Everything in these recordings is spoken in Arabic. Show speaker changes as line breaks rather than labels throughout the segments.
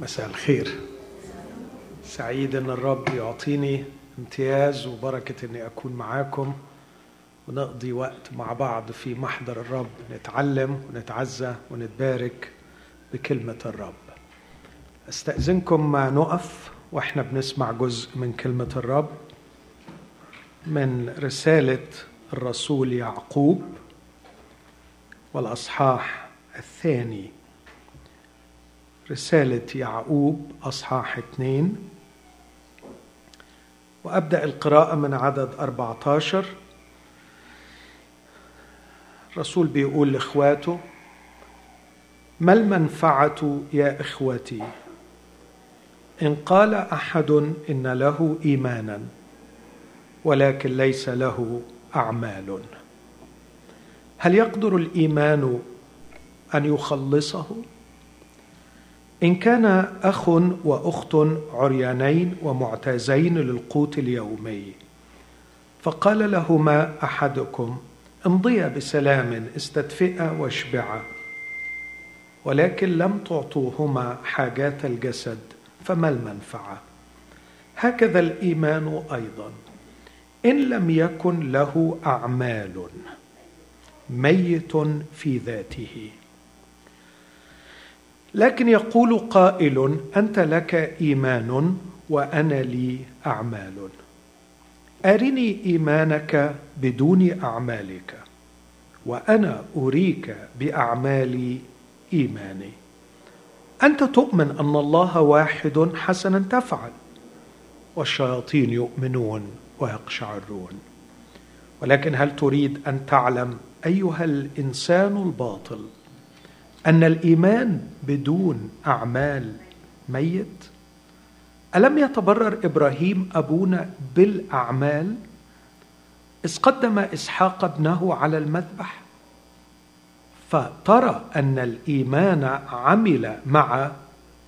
مساء الخير. سعيد إن الرب يعطيني امتياز وبركة إني أكون معاكم ونقضي وقت مع بعض في محضر الرب. نتعلم ونتعزى ونتبارك بكلمة الرب. أستأذنكم نقف وإحنا بنسمع جزء من كلمة الرب من رسالة الرسول يعقوب والأصحاح الثاني. رسالة يعقوب أصحاح اثنين. وأبدأ القراءة من عدد 14 الرسول بيقول لإخواته ما المنفعة يا إخوتي؟ إن قال أحد إن له إيمانا ولكن ليس له أعمال. هل يقدر الإيمان أن يخلصه؟ إن كان أخ وأخت عريانين ومعتازين للقوت اليومي فقال لهما أحدكم امضيا بسلام استدفئا واشبعا ولكن لم تعطوهما حاجات الجسد فما المنفعة. هكذا الإيمان أيضا. إن لم يكن له أعمال ميت في ذاته. لكن يقول قائل أنت لك إيمان وأنا لي أعمال. أرني إيمانك بدون أعمالك وأنا أريك باعمالي إيماني. أنت تؤمن أن الله واحد حسنا تفعل والشياطين يؤمنون ويقشعرون. ولكن هل تريد أن تعلم أيها الإنسان الباطل؟ أن الإيمان بدون أعمال ميت؟ ألم يتبرر إبراهيم أبونا بالأعمال إذ قدم إسحاق ابنه على المذبح؟ فترى أن الإيمان عمل مع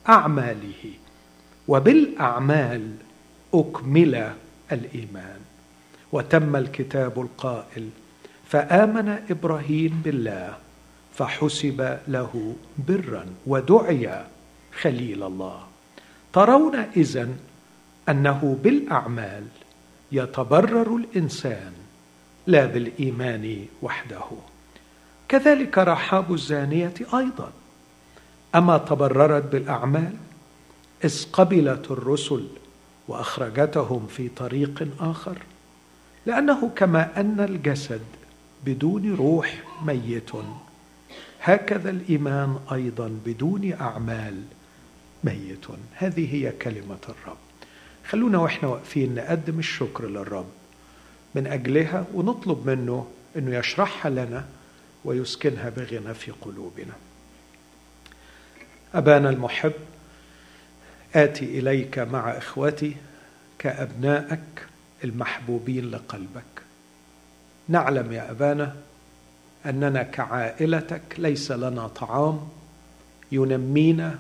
أعماله وبالأعمال أكمل الإيمان. وتم الكتاب القائل فآمن إبراهيم بالله فحسب له برا ودعي خليل الله. ترون إذن أنه بالأعمال يتبرر الإنسان لا بالإيمان وحده. كذلك رحاب الزانية أيضا. أما تبررت بالأعمال إذ قبلت الرسل وأخرجتهم في طريق آخر. لأنه كما أن الجسد بدون روح ميت. هكذا الإيمان أيضا بدون أعمال ميت. هذه هي كلمة الرب. خلونا وإحنا واقفين نقدم الشكر للرب. من أجلها ونطلب منه إنه يشرحها لنا ويسكنها بغنى في قلوبنا. أبانا المحب آتي إليك مع إخوتي كأبنائك المحبوبين لقلبك. نعلم يا أبانا أننا كعائلتك ليس لنا طعام ينمينا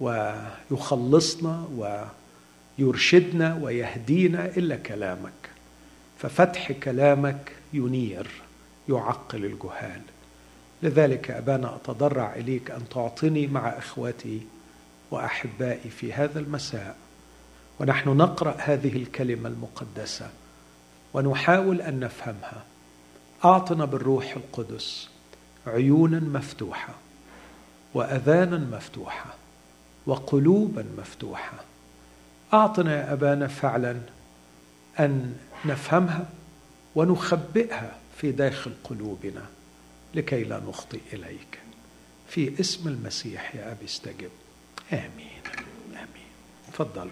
ويخلصنا ويرشدنا ويهدينا إلا كلامك. ففتح كلامك ينير يعقل الجهال. لذلك أبانا أتضرع إليك أن تعطني مع إخوتي وأحبائي في هذا المساء. ونحن نقرأ هذه الكلمة المقدسة ونحاول أن نفهمها. أعطنا بالروح القدس عيونا مفتوحة وأذانا مفتوحة وقلوبا مفتوحة. أعطنا يا أبانا فعلا أن نفهمها ونخبئها في داخل قلوبنا لكي لا نخطئ إليك. في اسم المسيح يا أبي استجب. آمين. آمين. تفضل.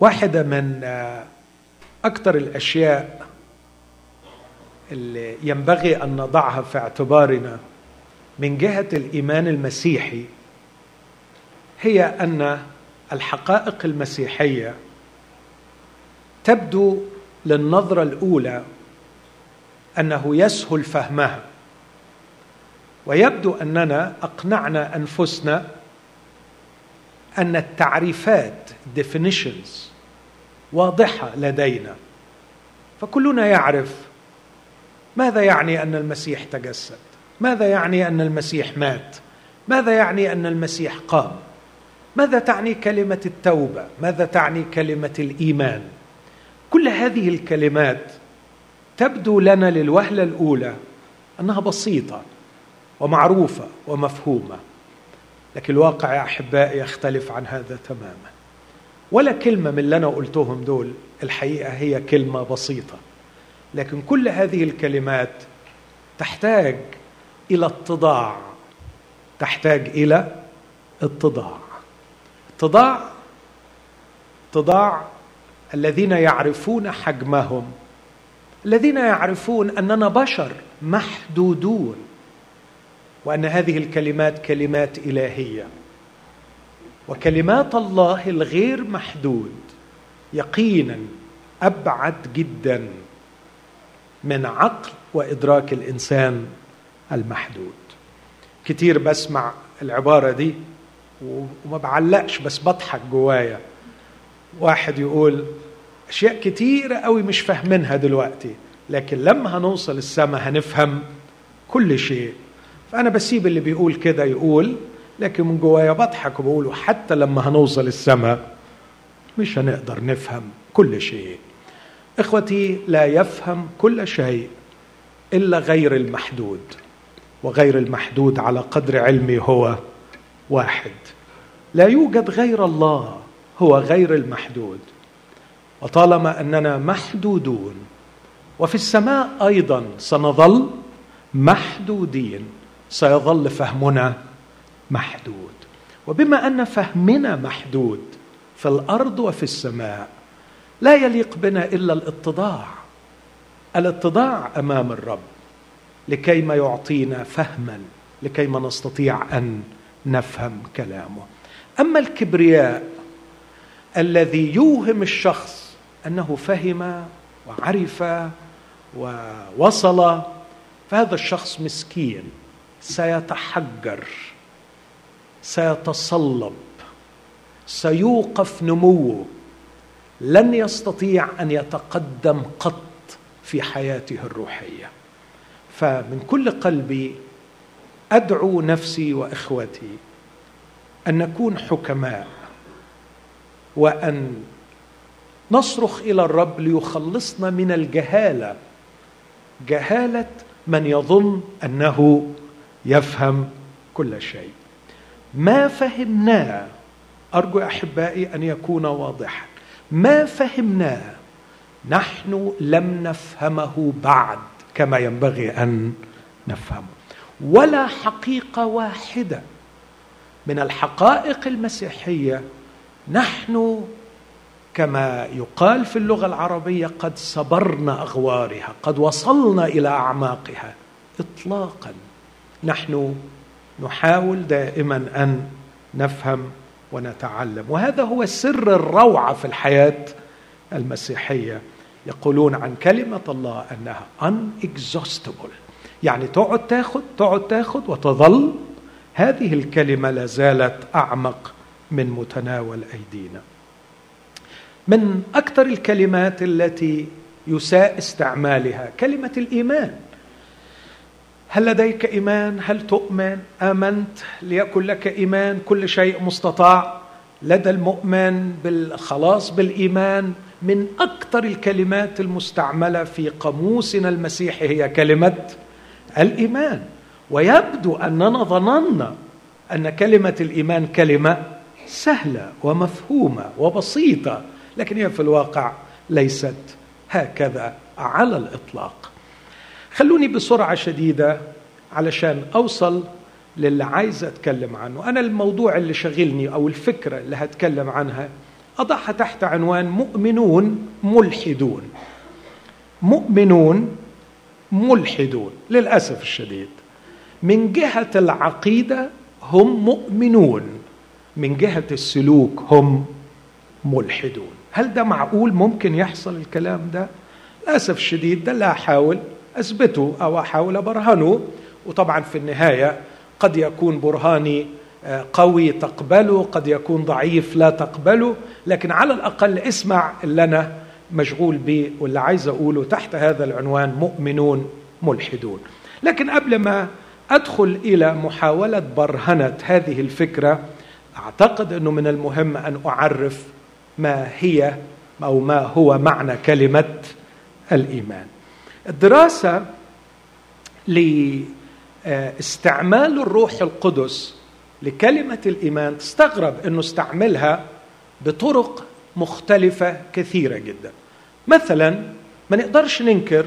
واحدة من أكثر الأشياء اللي ينبغي أن نضعها في اعتبارنا من جهة الإيمان المسيحي هي أن الحقائق المسيحية تبدو للنظرة الأولى أنه يسهل فهمها ويبدو أننا أقنعنا أنفسنا أن التعريفات definitions واضحة لدينا. فكلنا يعرف ماذا يعني أن المسيح تجسد؟ ماذا يعني أن المسيح مات؟ ماذا يعني أن المسيح قام؟ ماذا تعني كلمة التوبة؟ ماذا تعني كلمة الإيمان؟ كل هذه الكلمات تبدو لنا للوهلة الأولى أنها بسيطة ومعروفة ومفهومة لكن الواقع يا أحبائي يختلف عن هذا تماما. ولا كلمة من اللي أنا قلتهم دول. الحقيقة هي كلمة بسيطة. لكن كل هذه الكلمات تحتاج إلى اتضاع. تحتاج إلى اتضاع. اتضاع اتضاع الذين يعرفون حجمهم. الذين يعرفون أننا بشر محدودون. وأن هذه الكلمات كلمات إلهية. وكلمات الله الغير محدود يقينا أبعد جدا من عقل وإدراك الإنسان المحدود. كتير بسمع العبارة دي وما بعلقش بس بضحك جوايا. واحد يقول أشياء كتيرة قوي مش فاهمينها دلوقتي لكن لما هنوصل السماء هنفهم كل شيء. فأنا بسيب اللي بيقول كده يقول لكن من جوايا بضحك وبقول حتى لما هنوصل السماء مش هنقدر نفهم كل شيء. إخوتي لا يفهم كل شيء إلا غير المحدود وغير المحدود على قدر علمي هو واحد. لا يوجد غير الله هو غير المحدود. وطالما أننا محدودون وفي السماء أيضا سنظل محدودين سيظل فهمنا محدود. وبما أن فهمنا محدود في الأرض وفي السماء لا يليق بنا إلا الاتضاع. الاتضاع أمام الرب لكي ما يعطينا فهما لكي ما نستطيع أن نفهم كلامه. أما الكبرياء الذي يوهم الشخص أنه فهم وعرف ووصل فهذا الشخص مسكين سيتحجر. سيتصلب سيوقف نموه لن يستطيع أن يتقدم قط في حياته الروحية. فمن كل قلبي أدعو نفسي وإخوتي أن نكون حكماء وأن نصرخ إلى الرب ليخلصنا من الجهالة جهالة من يظن أنه يفهم كل شيء. ما فهمناه أرجو أحبائي أن يكون واضحا ما فهمناه نحن لم نفهمه بعد كما ينبغي أن نفهمه. ولا حقيقة واحدة من الحقائق المسيحية نحن كما يقال في اللغة العربية قد صبرنا أغوارها قد وصلنا إلى أعماقها اطلاقا. نحن نحاول دائما أن نفهم ونتعلم. وهذا هو سر الروعة في الحياة المسيحية. يقولون عن كلمة الله أنها unexhaustible. يعني تقعد تاخد تقعد تاخد وتظل. هذه الكلمة لا زالت أعمق من متناول أيدينا. من أكثر الكلمات التي يساء استعمالها كلمة الإيمان. هل لديك إيمان؟ هل تؤمن؟ آمنت ليكن لك إيمان؟ كل شيء مستطاع. لدى المؤمن بالخلاص بالإيمان من أكثر الكلمات المستعملة في قاموسنا المسيحي هي كلمة الإيمان. ويبدو أننا ظننا أن كلمة الإيمان كلمة سهلة ومفهومة وبسيطة لكن هي في الواقع ليست هكذا على الإطلاق. خلوني بسرعة شديدة علشان أوصل للي عايز أتكلم عنه. أنا الموضوع اللي شغلني أو الفكرة اللي هتكلم عنها أضعها تحت عنوان مؤمنون ملحدون. مؤمنون ملحدون للأسف الشديد. من جهة العقيدة هم مؤمنون من جهة السلوك هم ملحدون. هل ده معقول ممكن يحصل الكلام ده؟ للأسف الشديد ده اللي هحاول اثبته أو احاول ابرهنه وطبعا في النهاية قد يكون برهاني آه، قوي تقبله قد يكون ضعيف لا تقبله لكن على الأقل اسمع اللي أنا مشغول به واللي عايز أقوله تحت هذا العنوان مؤمنون ملحدون. لكن قبل ما أدخل إلى محاولة برهنة هذه الفكرة أعتقد أنه من المهم أن أعرف ما هي أو ما هو معنى كلمة الإيمان. الدراسة لاستعمال الروح القدس لكلمة الإيمان تستغرب إنه استعملها بطرق مختلفة كثيرة جدا. مثلا ما نقدرش ننكر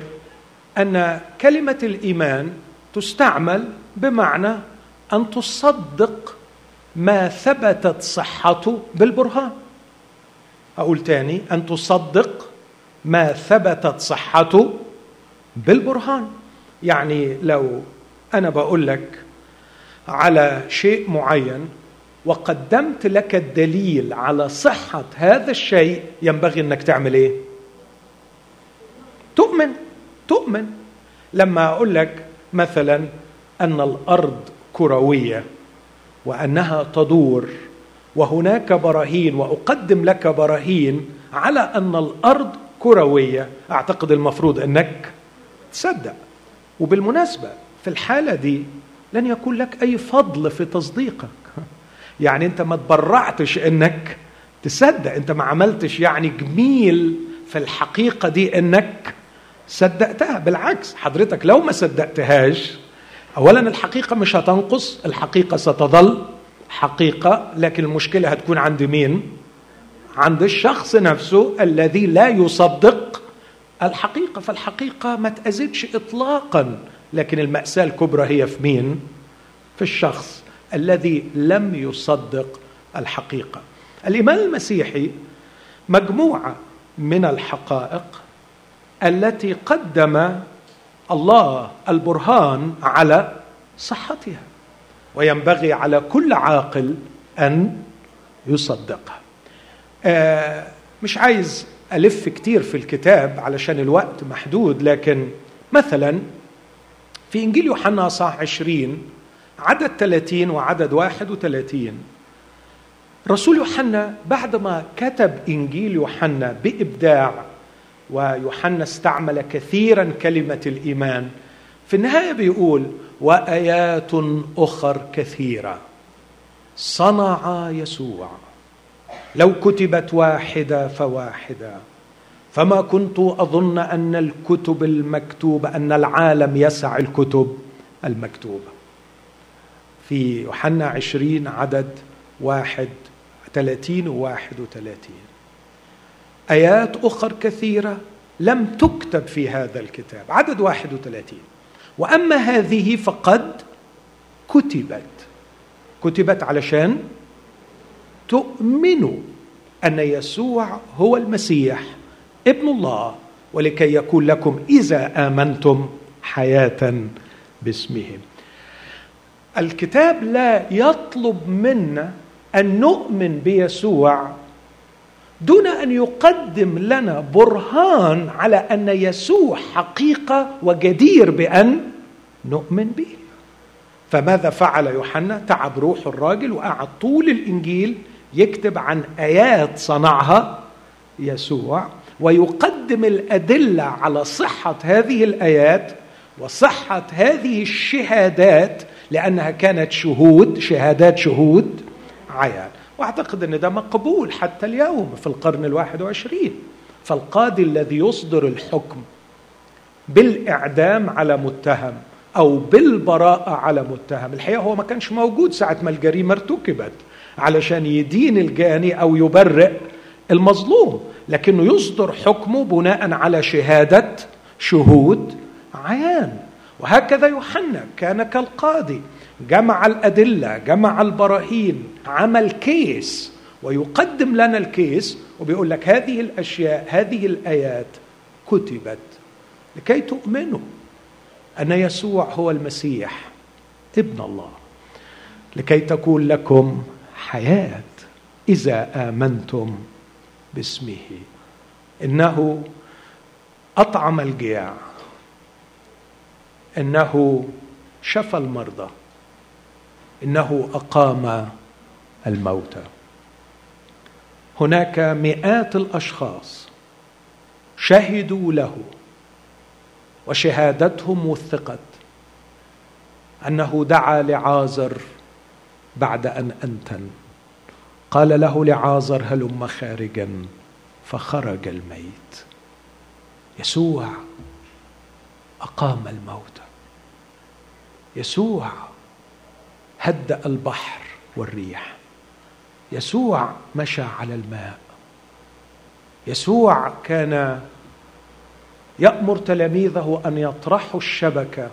أن كلمة الإيمان تستعمل بمعنى أن تصدق ما ثبتت صحته بالبرهان. أقول تاني أن تصدق ما ثبتت صحته بالبرهان. يعني لو أنا بقول لك على شيء معين وقدمت لك الدليل على صحة هذا الشيء ينبغي إنك تعمل إيه؟ تؤمن تؤمن. لما أقول لك مثلا أن الأرض كروية وأنها تدور وهناك براهين وأقدم لك براهين على أن الأرض كروية أعتقد المفروض إنك تصدق. وبالمناسبة في الحالة دي لن يكون لك أي فضل في تصديقك. يعني أنت ما تبرعتش إنك تصدق. أنت ما عملتش يعني جميل في الحقيقة دي إنك صدقتها. بالعكس حضرتك لو ما صدقتهاش اولا الحقيقة مش هتنقص الحقيقة ستظل حقيقة. لكن المشكلة هتكون عند مين؟ عند الشخص نفسه الذي لا يصدق الحقيقة فالحقيقة ما تأذتش اطلاقا. لكن المأساة الكبرى هي في مين؟ في الشخص الذي لم يصدق الحقيقة. الايمان المسيحي مجموعة من الحقائق التي قدم الله البرهان على صحتها وينبغي على كل عاقل أن يصدقها. آه مش عايز ألف كتير في الكتاب علشان الوقت محدود لكن مثلا في إنجيل يوحنا صح عشرين عدد 30 وعدد 31 رسول يوحنا بعد ما كتب إنجيل يوحنا بإبداع ويوحنا استعمل كثيرا كلمة الإيمان في النهاية بيقول وآيات أخر كثيرة. صنع يسوع. لو كتبت واحدة فواحدة. فما كنت أظن أن الكتب المكتوبة أن العالم يسع الكتب المكتوبة. في يوحنا عشرين عدد واحد ثلاثين وواحد وثلاثين. آيات أخر كثيرة لم تكتب في هذا الكتاب عدد واحد وثلاثين. وأما هذه فقد كتبت. كتبت علشان تؤمنوا أن يسوع هو المسيح ابن الله ولكي يكون لكم إذا آمنتم حياة باسمه. الكتاب لا يطلب منا أن نؤمن بيسوع دون أن يقدم لنا برهان على أن يسوع حقيقة وجدير بأن نؤمن به. فماذا فعل يوحنا؟ تعب روح الراجل وقعد طول الانجيل يكتب عن آيات صنعها يسوع ويقدم الأدلة على صحة هذه الآيات وصحة هذه الشهادات لأنها كانت شهود شهادات شهود عيان. وأعتقد أن ده مقبول حتى اليوم في القرن الواحد وعشرين. فالقاضي الذي يصدر الحكم بالإعدام على متهم أو بالبراءة على متهم الحقيقة هو ما كانش موجود ساعة ما الجريمة ارتكبت. علشان يدين الجاني أو يبرئ المظلوم لكنه يصدر حكمه بناء على شهادة شهود عيان. وهكذا يوحنا كان كالقاضي جمع الأدلة جمع البراهين عمل كيس ويقدم لنا الكيس وبيقول لك هذه الأشياء هذه الآيات كتبت لكي تؤمنوا أن يسوع هو المسيح ابن الله. لكي تكون لكم حياة إذا آمنتم باسمه. إنه أطعم الجياع. إنه شفى المرضى. إنه أقام الموتى هناك مئات الأشخاص شهدوا له وشهادتهم وثقت أنه دعا لعازر بعد أن أنتن. قال له لعازر هلم خارجا؟ فخرج الميت. يسوع أقام الموتى يسوع هدأ البحر والريح. يسوع مشى على الماء. يسوع كان يأمر تلاميذه أن يطرحوا الشبكة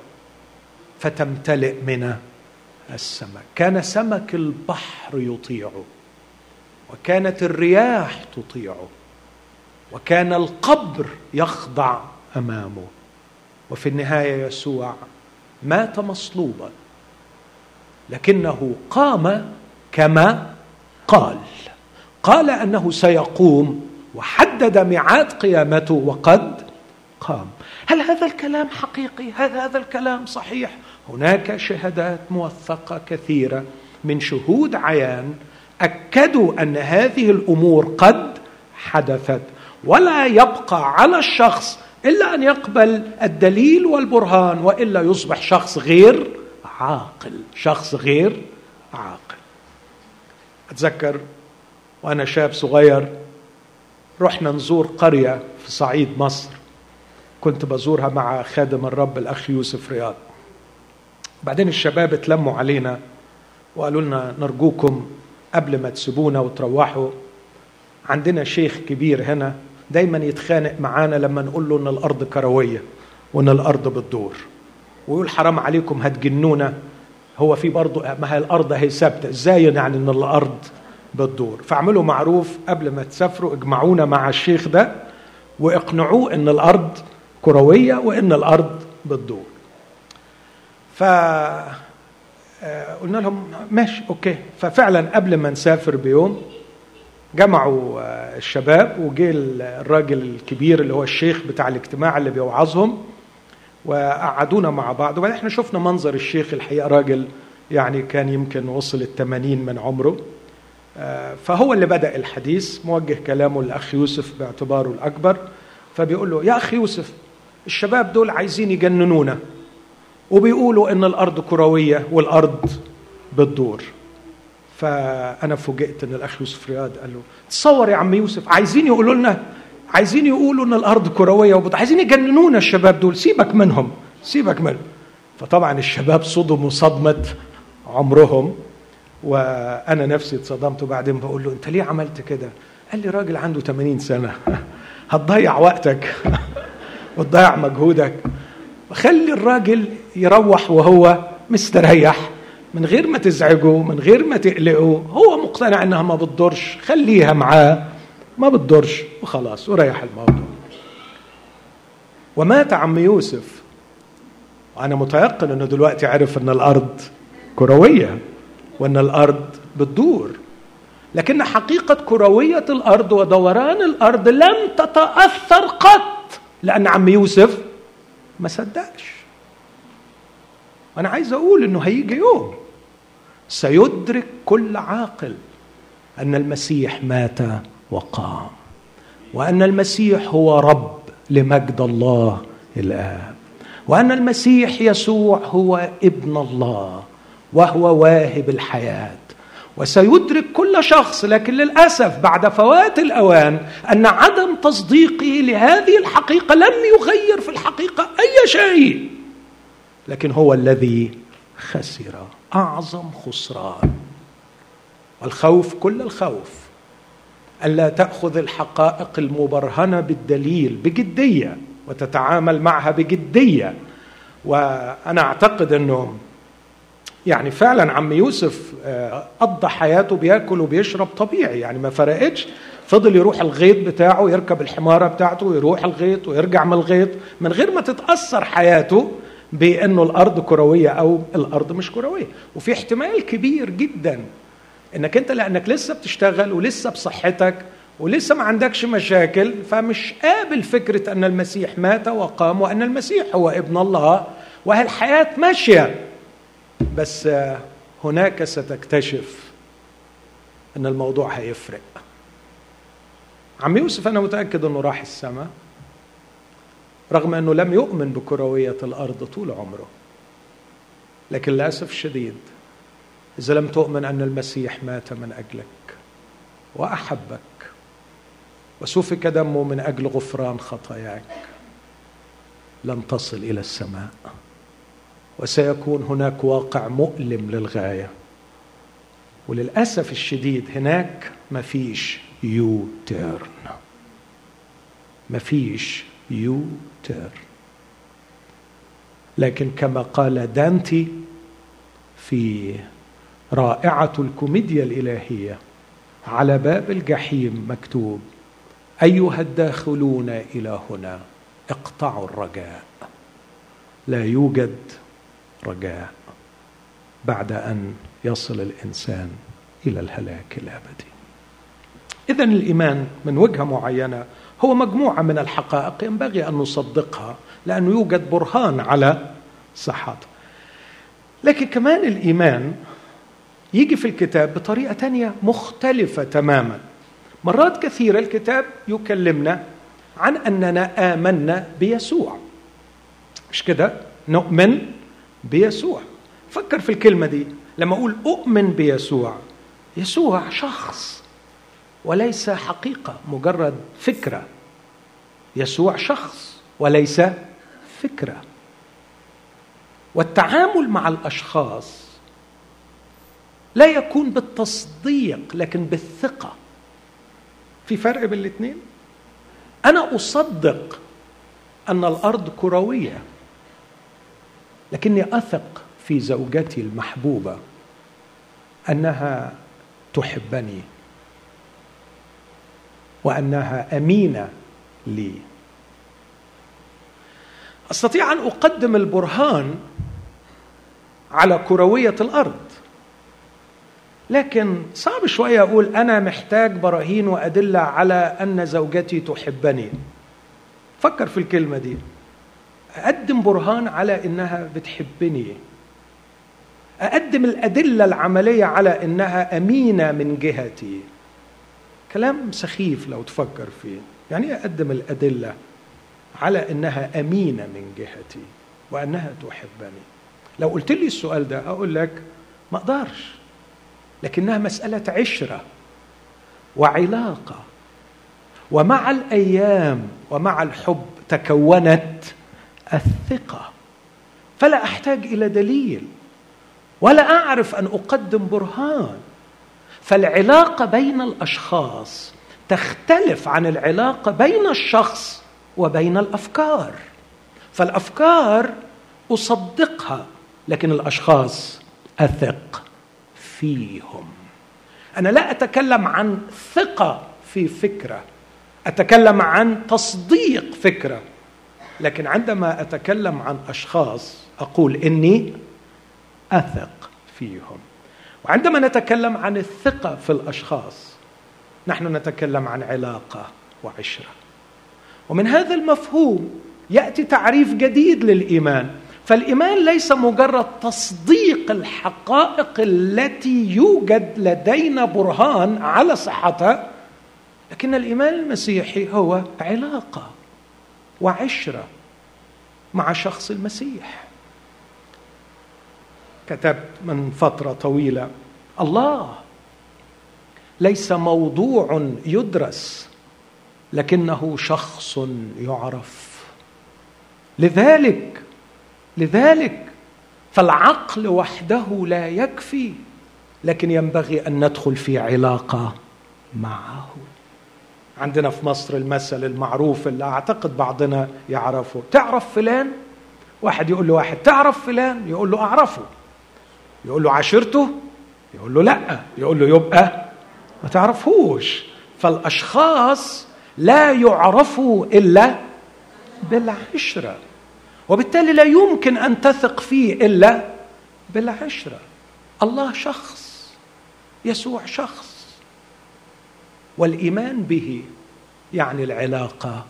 فتمتلئ من السمك. كان سمك البحر يطيعه وكانت الرياح تطيعه وكان القبر يخضع أمامه. وفي النهاية يسوع مات مصلوبا لكنه قام كما قال. قال أنه سيقوم وحدد ميعاد قيامته وقد قام. هل هذا الكلام حقيقي؟ هل هذا الكلام صحيح؟ هناك شهادات موثقة كثيرة من شهود عيان أكدوا أن هذه الأمور قد حدثت ولا يبقى على الشخص إلا أن يقبل الدليل والبرهان وإلا يصبح شخص غير عاقل شخص غير عاقل. أتذكر وأنا شاب صغير رحنا نزور قرية في صعيد مصر. كنت بزورها مع خادم الرب الأخ يوسف رياض. بعدين الشباب اتلموا علينا وقالوا لنا نرجوكم قبل ما تسيبونا وتروحوا. عندنا شيخ كبير هنا دايما يتخانق معانا لما نقول له إن الأرض كروية وإن الأرض بتدور. ويقول حرام عليكم هتجنونا. هو في برضه ما هي الأرض هي ثابتة. إزاي يعني إن الأرض بتدور؟ فاعملوا معروف قبل ما تسافروا اجمعونا مع الشيخ ده واقنعوه إن الأرض كروية وإن الأرض بتدور. ف آه، قلنا لهم ماشي أوكي. ففعلا قبل ما نسافر بيوم جمعوا آه، الشباب وجه الراجل الكبير اللي هو الشيخ بتاع الاجتماع اللي بيوعظهم وقعدونا مع بعض. وبعدين إحنا شفنا منظر الشيخ الحقيقة راجل يعني كان يمكن وصل الثمانين من عمره. آه، فهو اللي بدأ الحديث موجه كلامه للأخ يوسف باعتباره الأكبر. فبيقول له يا أخ يوسف الشباب دول عايزين يجننونا. وبيقولوا إن الأرض كروية والأرض بتدور. فأنا فوجئت إن الأخ يوسف رياض قال له تصور يا عم يوسف عايزين يقولوا لنا عايزين يقولوا إن الأرض كروية وبتدور عايزين يجننونا الشباب دول سيبك منهم سيبك منهم فطبعا الشباب صدموا صدمة عمرهم. وأنا نفسي اتصدمت وبعدين بقول له أنت ليه عملت كده؟ قال لي راجل عنده 80 سنة هتضيع وقتك. وتضيع مجهودك. خلي الراجل يروح وهو مستريح من غير ما تزعجه من غير ما تقلقه هو مقتنع إنها ما بتضرش خليها معاه. ما بتضرش وخلاص وريح الموضوع. ومات عم يوسف. وأنا متيقن إنه دلوقتي عرف إن الأرض كروية وإن الأرض بتدور. لكن حقيقة كروية الأرض ودوران الأرض لم تتأثر قط. لأن عم يوسف ما صدقش. وأنا عايز أقول إنه هيجي يوم سيدرك كل عاقل أن المسيح مات وقام وأن المسيح هو رب لمجد الله الآب وأن المسيح يسوع هو ابن الله وهو واهب الحياة. وسيدرك كل شخص لكن للأسف بعد فوات الأوان أن عدم تصديقه لهذه الحقيقة لم يغير في الحقيقة أي شيء. لكن هو الذي خسر أعظم خسران. والخوف كل الخوف الا تأخذ الحقائق المبرهنة بالدليل بجدية وتتعامل معها بجدية. وأنا أعتقد انه يعني فعلا عم يوسف آه، قضى حياته بياكل وبيشرب طبيعي يعني ما فرقتش. فضل يروح الغيط بتاعه يركب الحمارة بتاعته ويروح الغيط ويرجع من الغيط. من غير ما تتأثر حياته بأنه الأرض كروية أو الأرض مش كروية. وفي احتمال كبير جدا إنك أنت لأنك لسه بتشتغل ولسه بصحتك ولسه ما عندكش مشاكل فمش قابل فكرة أن المسيح مات وقام وأن المسيح هو ابن الله وهالحياة ماشية. بس هناك ستكتشف أن الموضوع هيفرق. عم يوسف أنا متأكد إنه راح السماء رغم إنه لم يؤمن بكروية الأرض طول عمره. لكن للأسف الشديد إذا لم تؤمن أن المسيح مات من أجلك وأحبك وسفك دمه من أجل غفران خطاياك لن تصل إلى السماء. وسيكون هناك واقع مؤلم للغاية. وللأسف الشديد هناك ما فيش U-turn ما فيش U-turn لكن كما قال دانتي في رائعة الكوميديا الإلهية على باب الجحيم مكتوب أيها الداخلون إلى هنا اقطعوا الرجاء. لا يوجد رجاء بعد أن يصل الإنسان إلى الهلاك الأبدي. اذا الإيمان من وجهة معينة هو مجموعة من الحقائق ينبغي أن نصدقها لأنه يوجد برهان على صحتها لكن كمان الإيمان يجي في الكتاب بطريقة تانية مختلفة تماما. مرات كثيره الكتاب يكلمنا عن أننا آمنا بيسوع. مش كده؟ نؤمن بيسوع. فكر في الكلمة دي. لما أقول أؤمن بيسوع يسوع شخص وليس حقيقة مجرد فكرة. يسوع شخص وليس فكرة. والتعامل مع الأشخاص لا يكون بالتصديق لكن بالثقة. في فرق بين الاثنين أنا أصدق أن الأرض كروية. لكني أثق في زوجتي المحبوبة أنها تحبني وأنها أمينة لي. أستطيع أن أقدم البرهان على كروية الأرض لكن صعب شوية أقول أنا محتاج براهين وأدلة على أن زوجتي تحبني. فكر في الكلمة دي. أقدم برهان على إنها بتحبني. أقدم الأدلة العملية على إنها أمينة من جهتي. كلام سخيف لو تفكر فيه. يعني أقدم الأدلة على إنها أمينة من جهتي وأنها تحبني. لو قلت لي السؤال ده أقول لك ما أقدرش لكنها مسألة عشرة وعلاقة. ومع الأيام ومع الحب تكونت الثقة. فلا أحتاج إلى دليل ولا أعرف أن أقدم برهان. فالعلاقة بين الأشخاص تختلف عن العلاقة بين الشخص وبين الأفكار. فالأفكار أصدقها لكن الأشخاص أثق فيهم. أنا لا أتكلم عن ثقة في فكرة أتكلم عن تصديق فكرة. لكن عندما أتكلم عن أشخاص أقول إني أثق فيهم. وعندما نتكلم عن الثقة في الأشخاص نحن نتكلم عن علاقة وعشرة. ومن هذا المفهوم يأتي تعريف جديد للإيمان. فالإيمان ليس مجرد تصديق الحقائق التي يوجد لدينا برهان على صحتها لكن الإيمان المسيحي هو علاقة. وعشرة مع شخص المسيح. كتبت من فترة طويلة الله ليس موضوع يدرس لكنه شخص يعرف. لذلك لذلك فالعقل وحده لا يكفي لكن ينبغي أن ندخل في علاقة معه. عندنا في مصر المثل المعروف اللي أعتقد بعضنا يعرفه. تعرف فلان؟ واحد يقول له واحد تعرف فلان؟ يقول له أعرفه. يقول له عاشرته؟ يقول له لا. يقول له يبقى. ما تعرفوش فالأشخاص لا يعرفوا إلا بالعشرة وبالتالي لا يمكن أن تثق فيه إلا بالعشرة. الله شخص يسوع شخص. والإيمان به يعني العلاقة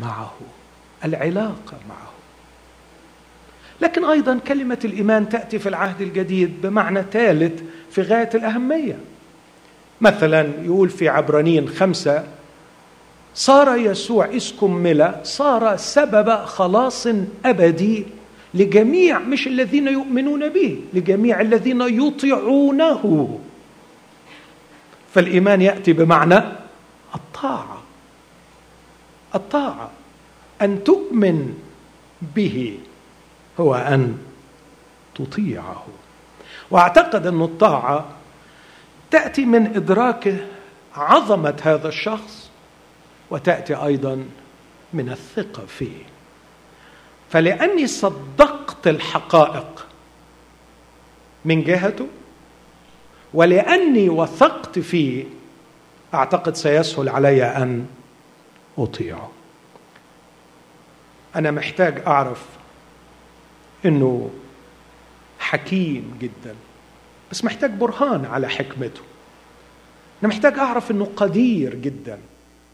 معه العلاقة معه. لكن أيضا كلمة الإيمان تأتي في العهد الجديد بمعنى ثالث في غاية الأهمية. مثلا يقول في عبرانيين خمسة صار يسوع إذ صار سبب خلاص أبدي لجميع مش الذين يؤمنون به لجميع الذين يطيعونه. فالإيمان يأتي بمعنى الطاعة. الطاعة. أن تؤمن به هو أن تطيعه. وأعتقد أن الطاعة تأتي من إدراك عظمة هذا الشخص وتأتي أيضا من الثقة فيه. فلأني صدقت الحقائق من جهته ولأني وثقت فيه أعتقد سيسهل علي أن أطيعه. أنا محتاج أعرف إنه حكيم جدا بس محتاج برهان على حكمته. أنا محتاج أعرف إنه قدير جدا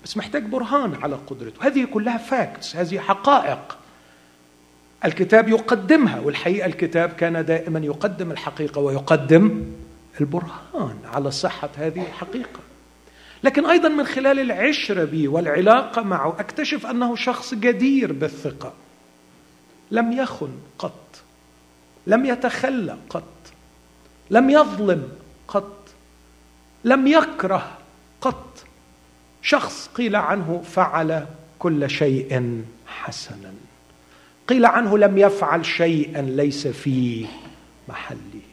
بس محتاج برهان على قدرته. هذه كلها فاكتس هذه حقائق. الكتاب يقدمها والحقيقة الكتاب كان دائما يقدم الحقيقة ويقدم البرهان على صحة هذه الحقيقة. لكن أيضا من خلال العشرة به والعلاقة معه أكتشف أنه شخص جدير بالثقة. لم يخن قط. لم يتخلى قط. لم يظلم قط. لم يكره قط. شخص قيل عنه فعل كل شيء حسنا. قيل عنه لم يفعل شيئا ليس في محله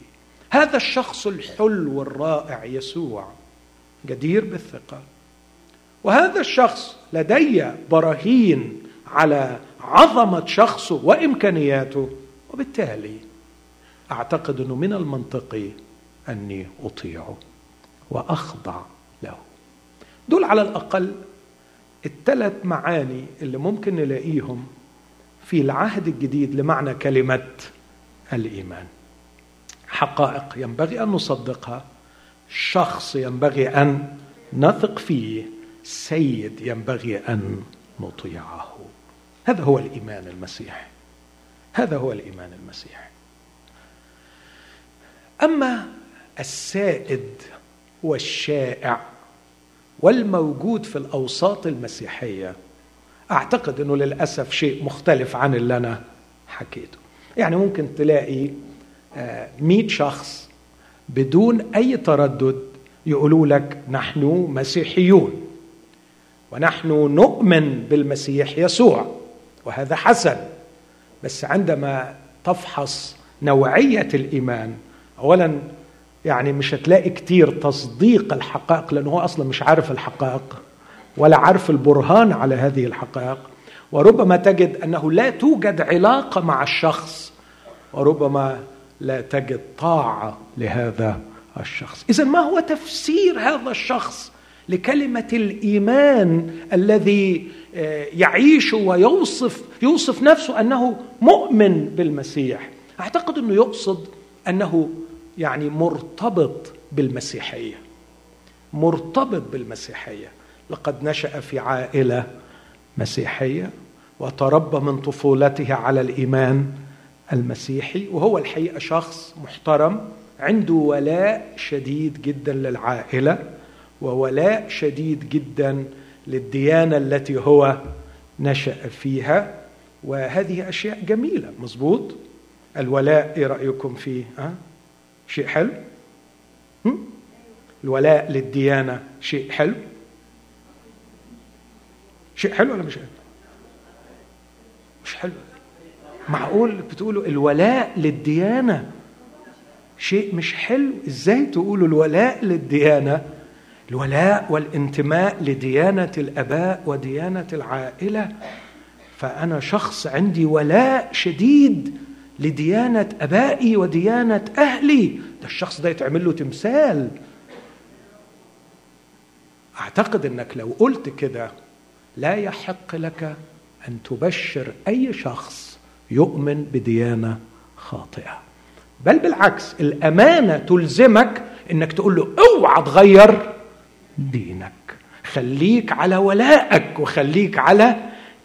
هذا الشخص الحلو الرائع يسوع جدير بالثقة. وهذا الشخص لدي براهين على عظمة شخصه وإمكانياته وبالتالي أعتقد إنه من المنطقي أني اطيعه وأخضع له. دول على الأقل الثلاث معاني اللي ممكن نلاقيهم في العهد الجديد لمعنى كلمة الإيمان. حقائق ينبغي أن نصدقها شخص ينبغي أن نثق فيه سيد ينبغي أن نطيعه. هذا هو الإيمان المسيحي هذا هو الإيمان المسيحي أما السائد والشائع والموجود في الأوساط المسيحية أعتقد إنه للأسف شيء مختلف عن اللي أنا حكيته. يعني ممكن تلاقي آه، مئة شخص بدون أي تردد يقولوا لك نحن مسيحيون ونحن نؤمن بالمسيح يسوع وهذا حسن. بس عندما تفحص نوعية الإيمان اولا يعني مش هتلاقي كتير تصديق الحقائق لأنه هو أصلا مش عارف الحقائق ولا عارف البرهان على هذه الحقائق. وربما تجد أنه لا توجد علاقة مع الشخص وربما لا تجد طاعة لهذا الشخص. إذا ما هو تفسير هذا الشخص لكلمة الإيمان الذي آه، يعيش ويوصف يوصف نفسه أنه مؤمن بالمسيح. أعتقد أنه يقصد أنه يعني مرتبط بالمسيحية. مرتبط بالمسيحية. لقد نشأ في عائلة مسيحية وتربى من طفولته على الإيمان المسيحي وهو الحقيقة شخص محترم عنده ولاء شديد جدا للعائلة وولاء شديد جدا للديانة التي هو نشأ فيها. وهذه أشياء جميلة. مظبوط؟ الولاء إيه رأيكم فيه؟ ها؟ شيء حلو؟ الولاء للديانة شيء حلو؟ شيء حلو ولا مش حلو؟ مش حلو. معقول بتقولوا الولاء للديانة؟ شيء مش حلو. إزاي تقولوا الولاء للديانة؟ الولاء والانتماء لديانة الأباء وديانة العائلة. فأنا شخص عندي ولاء شديد لديانة أبائي وديانة أهلي. ده الشخص ده يتعمل له تمثال. أعتقد إنك لو قلت كده لا يحق لك أن تبشر أي شخص يؤمن بديانة خاطئة. بل بالعكس الأمانة تلزمك إنك تقول له أوعى تغير دينك. خليك على ولائك وخليك على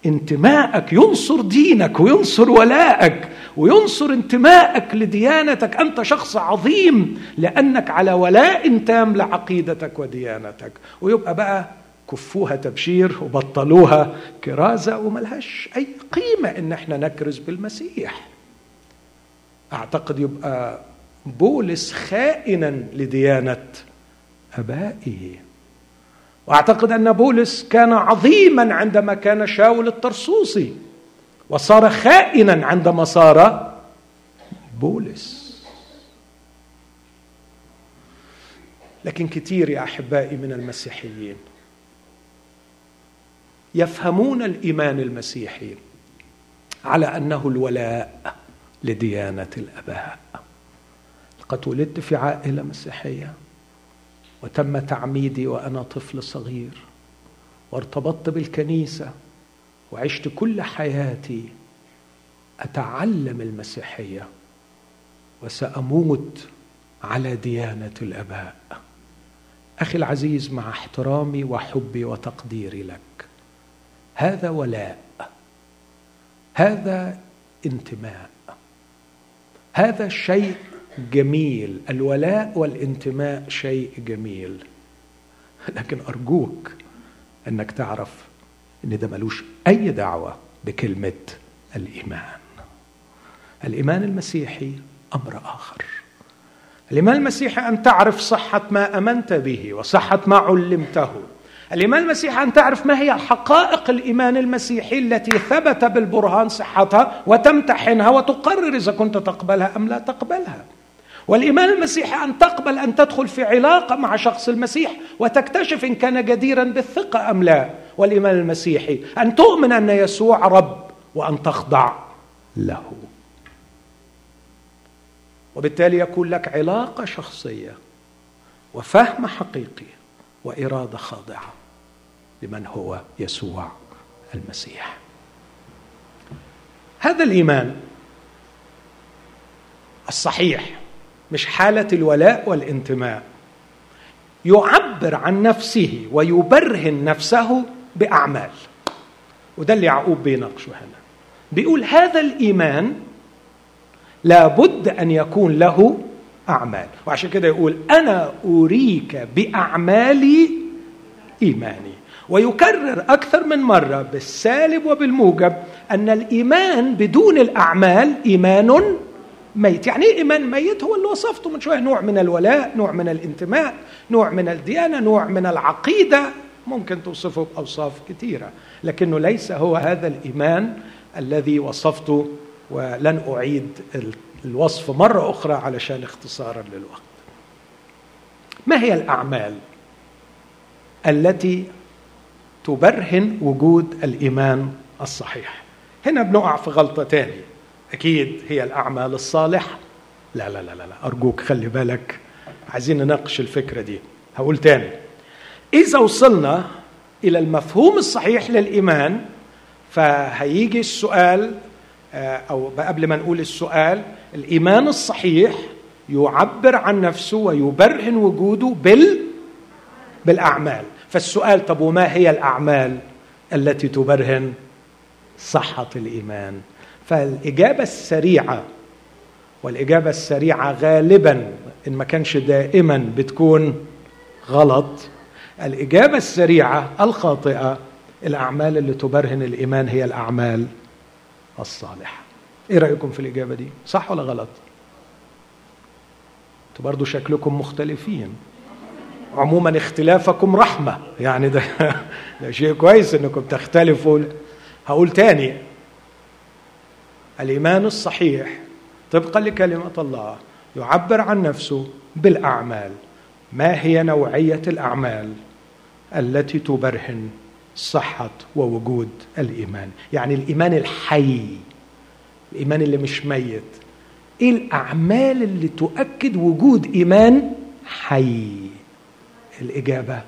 انتمائك. ينصر دينك وينصر ولائك وينصر انتمائك لديانتك. أنت شخص عظيم لأنك على ولاء تام لعقيدتك وديانتك. ويبقى بقى كفوها تبشير وبطلوها كرازة وملهاش أي قيمة إن إحنا نكرز بالمسيح. أعتقد يبقى بولس خائنا لديانة أبائه. وأعتقد أن بولس كان عظيما عندما كان شاول الطرسوسي وصار خائنا عندما صار بولس. لكن كثير يا أحبائي من المسيحيين يفهمون الإيمان المسيحي على أنه الولاء لديانة الأباء. لقد ولدت في عائلة مسيحية وتم تعميدي وأنا طفل صغير وارتبطت بالكنيسة وعشت كل حياتي أتعلم المسيحية وسأموت على ديانة الأباء. أخي العزيز مع احترامي وحبي وتقديري لك هذا ولاء. هذا انتماء. هذا شيء جميل. الولاء والانتماء شيء جميل. لكن أرجوك أنك تعرف إن ده ملوش أي دعوة بكلمة الإيمان. الإيمان المسيحي أمر آخر. الإيمان المسيحي أن تعرف صحة ما أمنت به وصحة ما علمته. الإيمان المسيحي أن تعرف ما هي حقائق الإيمان المسيحي التي ثبت بالبرهان صحتها وتمتحنها وتقرر إذا كنت تقبلها أم لا تقبلها. والإيمان المسيحي أن تقبل أن تدخل في علاقة مع شخص المسيح وتكتشف إن كان جديرا بالثقة أم لا. والإيمان المسيحي أن تؤمن أن يسوع رب وأن تخضع له. وبالتالي يكون لك علاقة شخصية وفهم حقيقي وإرادة خاضعة. لمن هو يسوع المسيح. هذا الإيمان الصحيح مش حالة الولاء والانتماء. يعبر عن نفسه ويبرهن نفسه بأعمال. وده اللي يعقوب بيناقشه هنا. بيقول هذا الإيمان لابد أن يكون له أعمال. وعشان كده يقول أنا أريك بأعمالي إيماني. ويكرر أكثر من مرة بالسالب وبالموجب أن الإيمان بدون الأعمال إيمان ميت. يعني إيه إيمان ميت؟ هو اللي وصفته من شوية نوع من الولاء نوع من الانتماء نوع من الديانة نوع من العقيدة. ممكن توصفه بأوصاف كثيرة لكنه ليس هو هذا الإيمان الذي وصفته ولن أعيد الوصف مرة أخرى علشان اختصارا للوقت. ما هي الأعمال التي تبرهن وجود الإيمان الصحيح. هنا بنقع في غلطة تاني. أكيد هي الأعمال الصالحة. لا لا لا لا أرجوك خلي بالك. عايزين نناقش الفكرة دي. هقول تاني. إذا وصلنا إلى المفهوم الصحيح للإيمان فهيجي السؤال آه، أو قبل ما نقول السؤال الإيمان الصحيح يعبر عن نفسه ويبرهن وجوده بال بالأعمال. فالسؤال طب وما هي الأعمال التي تبرهن صحة الإيمان؟ فالإجابة السريعة والإجابة السريعة غالبا إن ما كانش دائما بتكون غلط. الإجابة السريعة الخاطئة الأعمال اللي تبرهن الإيمان هي الأعمال الصالحة. إيه رأيكم في الإجابة دي؟ صح ولا غلط؟ أنتوا برضو شكلكم مختلفين. عموما اختلافكم رحمة. يعني ده, ده شيء كويس إنكم تختلفوا. هقول تاني. الإيمان الصحيح طبقا لكلمة الله يعبر عن نفسه بالأعمال. ما هي نوعية الأعمال التي تبرهن صحة ووجود الإيمان؟ يعني الإيمان الحي الإيمان اللي مش ميت. إيه الأعمال اللي تؤكد وجود إيمان حي؟ الإجابة.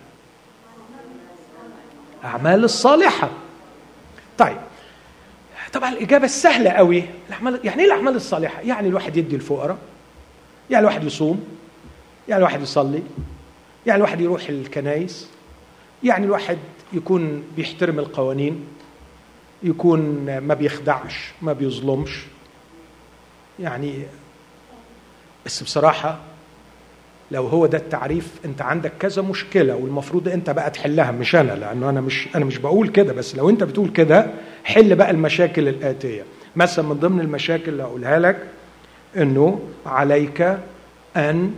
أعمال الصالحة. طيب. طبعا الإجابة السهله قوي. الاعمال يعني إيه الأعمال الصالحة؟ يعني الواحد يدي الفقراء. يعني الواحد يصوم. يعني الواحد يصلي. يعني الواحد يروح الكنايس يعني الواحد يكون بيحترم القوانين. يكون ما بيخدعش ما بيظلمش. يعني بس بصراحة لو هو ده التعريف انت عندك كذا مشكلة والمفروض انت بقى تحلها مش أنا لأنه أنا مش أنا مش بقول كده بس لو انت بتقول كده حل بقى المشاكل الآتية. مثلا من ضمن المشاكل اللي اقولها لك إنه عليك أن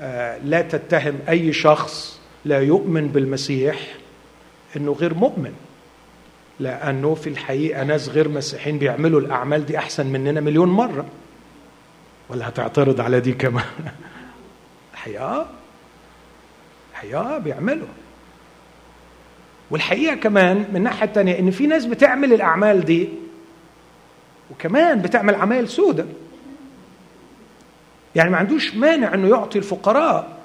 آه، لا تتهم أي شخص لا يؤمن بالمسيح إنه غير مؤمن لأنه في الحقيقة ناس غير مسيحيين بيعملوا الأعمال دي أحسن مننا مليون مرة. ولا هتعترض على دي كمان. الحقيقة الحقيقة بيعملوا. والحقيقة كمان من الناحيه الثانية إن في ناس بتعمل الأعمال دي وكمان بتعمل عمايل سودة. يعني ما عندوش مانع إنه يعطي الفقراء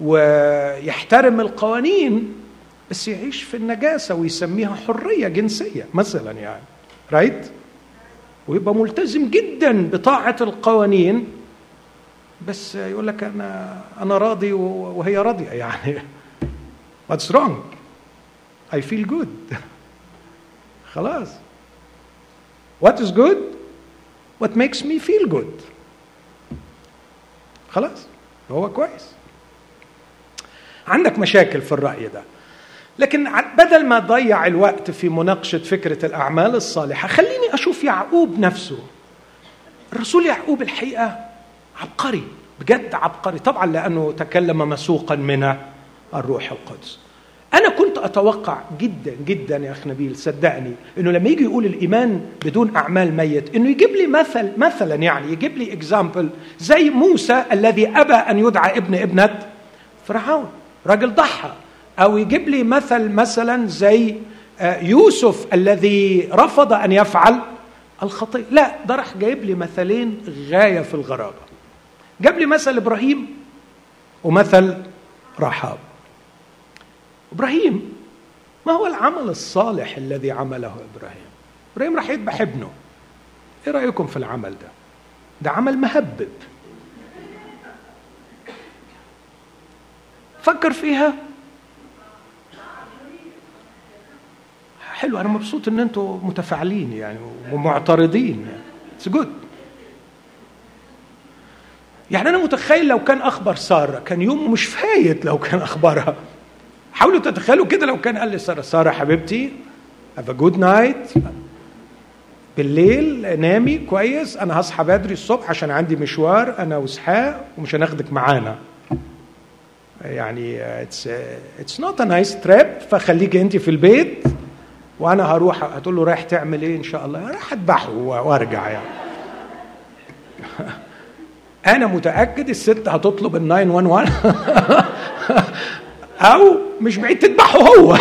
ويحترم القوانين بس يعيش في النجاسة ويسميها حرية جنسية مثلا يعني رايت ويبقى ملتزم جدا بطاعة القوانين بس يقول لك أنا أنا راضي وهي راضية. يعني what's wrong? I feel good. خلاص. What is good? What makes me feel good? خلاص. هو كويس. عندك مشاكل في الرأي ده. لكن بدل ما اضيع الوقت في مناقشة فكرة الأعمال الصالحة خليني أشوف يعقوب نفسه. الرسول يعقوب الحقيقة عبقري بجد عبقري. طبعا لأنه تكلم مسوقا من الروح القدس. أنا كنت أتوقع جدا جدا يا اخ نبيل صدقني إنه لما يجي يقول الإيمان بدون أعمال ميت إنه يجيب لي مثل مثلا يعني يجيب لي اكزامبل زي موسى الذي أبى أن يدعى ابن ابنة فرعون راجل ضحى. أو يجيب لي مثل مثلا زي آه، يوسف الذي رفض أن يفعل الخطيه لا ده راح جايب لي مثلين غاية في الغرابة. جاب لي مثل إبراهيم ومثل رحاب. إبراهيم ما هو العمل الصالح الذي عمله إبراهيم؟ إبراهيم راح يذبح ابنه. إيه رأيكم في العمل ده؟ ده عمل مهبب. فكر فيها. حلو أنا مبسوط إن أنتم متفاعلين يعني ومعترضين. it's good يعني أنا متخيل لو كان أخبر سارة كان يومه مش فايت لو كان أخبرها حاولوا تتخيلوا كده لو كان قال لساره سارة حبيبتي have a good night بالليل نامي كويس أنا هصحى بدري الصبح عشان عندي مشوار أنا واسحاق ومش هناخدك معانا. يعني it's it's not a nice trip فخليكي انت في البيت وأنا هروح هتقول له رايح تعمل إيه إن شاء الله؟ راح أذبحه وأرجع يعني. أنا متأكد الست هتطلب ال 911 أو مش بعيد تذبحه هو.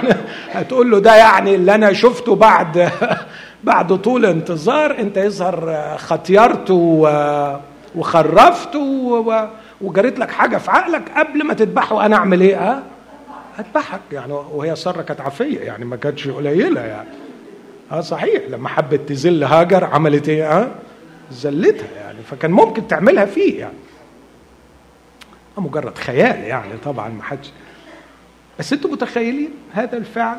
هتقول له ده يعني اللي أنا شفته بعد بعد طول انتظار أنت يظهر ختيرت وخرفت وجريت لك حاجة في عقلك قبل ما تذبحه أنا أعمل إيه؟ آه هتضحك يعني وهي ساره كانت عافية يعني ما كانتش قليلة يعني. آه صحيح لما حبت تذل هاجر عملت إيه؟ آه زلتها يعني. فكان ممكن تعملها فيه يعني. مجرد خيال يعني طبعا ما حدش. بس أنتم متخيلين هذا الفعل؟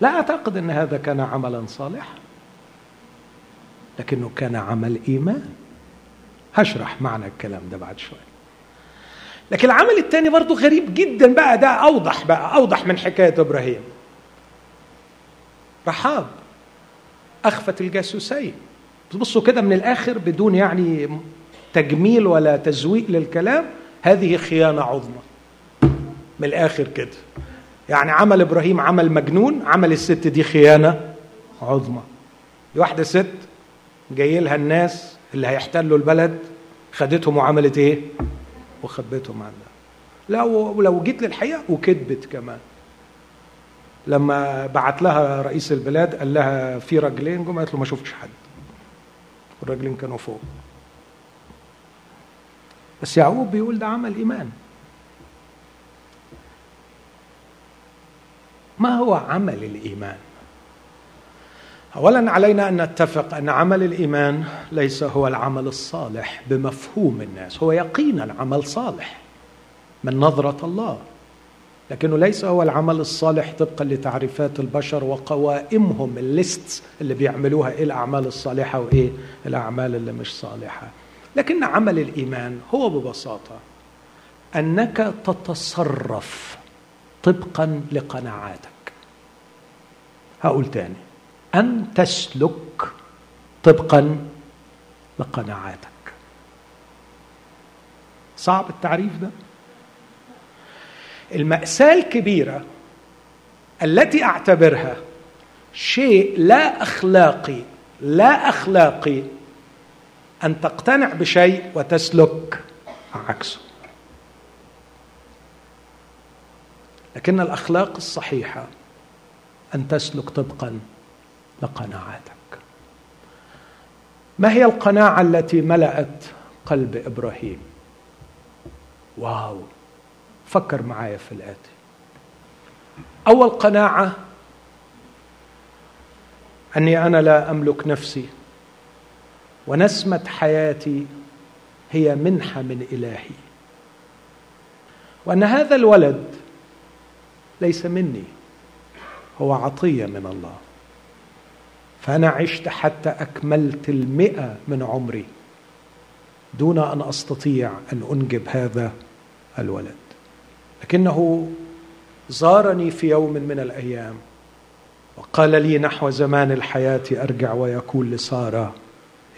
لا أعتقد إن هذا كان عملا صالحا. لكنه كان عمل إيمان. هشرح معنى الكلام ده بعد شوي. لكن العمل الثاني برضه غريب جدا بقى. ده أوضح بقى أوضح من حكاية إبراهيم. رحاب أخفت الجاسوسين. بصوا كده من الآخر بدون يعني تجميل ولا تزويق للكلام هذه خيانة عظمى. من الآخر كده. يعني عمل إبراهيم عمل مجنون عمل الست دي خيانة عظمى. دي واحدة ست جاي لها الناس اللي هيحتلوا البلد خدتهم وعملت إيه؟ وخبيتهم عنها. لا ولو جيت للحقيقة وكذبت كمان. لما بعت لها رئيس البلاد قال لها في راجلين جم قالت له ما شفتش حد. والراجلين كانوا فوق. بس يعقوب بيقول ده عمل إيمان. ما هو عمل الإيمان؟ اولا علينا أن نتفق أن عمل الإيمان ليس هو العمل الصالح بمفهوم الناس هو يقينا عمل صالح من نظرة الله. لكنه ليس هو العمل الصالح طبقا لتعريفات البشر وقوائمهم الليست اللي بيعملوها إيه الأعمال الصالحة وإيه الأعمال اللي مش صالحة. لكن عمل الإيمان هو ببساطة أنك تتصرف طبقا لقناعاتك. هقول تاني أن تسلك طبقا لقناعاتك. صعب التعريف ده؟ المأساة الكبيرة التي أعتبرها شيء لا أخلاقي لا أخلاقي أن تقتنع بشيء وتسلك عكسه. لكن الأخلاق الصحيحة أن تسلك طبقا لقناعاتك. ما هي القناعة التي ملأت قلب إبراهيم؟ واو! فكر معايا في الآتي. أول قناعة أني أنا لا أملك نفسي ونسمة حياتي هي منحة من إلهي. وأن هذا الولد ليس مني هو عطية من الله. فأنا عشت حتى أكملت المئة من عمري دون أن أستطيع أن أنجب هذا الولد. لكنه زارني في يوم من الأيام وقال لي نحو زمان الحياة أرجع ويكون لسارة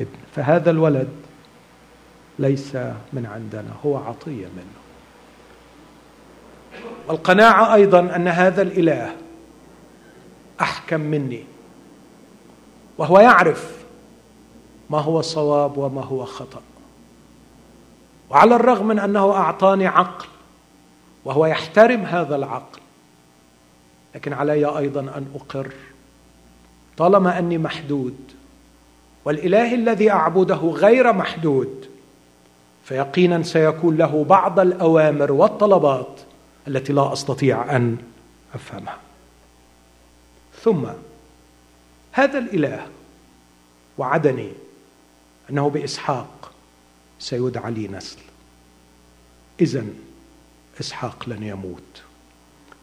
ابن. فهذا الولد ليس من عندنا هو عطية منه. والقناعة أيضا أن هذا الإله أحكم مني وهو يعرف ما هو صواب وما هو خطأ. وعلى الرغم من أنه أعطاني عقل وهو يحترم هذا العقل. لكن علي أيضا أن أقر. طالما أني محدود والإله الذي أعبده غير محدود فيقينا سيكون له بعض الأوامر والطلبات التي لا أستطيع أن أفهمها. ثم هذا الإله وعدني أنه بإسحاق سيدعى لي نسل. اذا إسحاق لن يموت.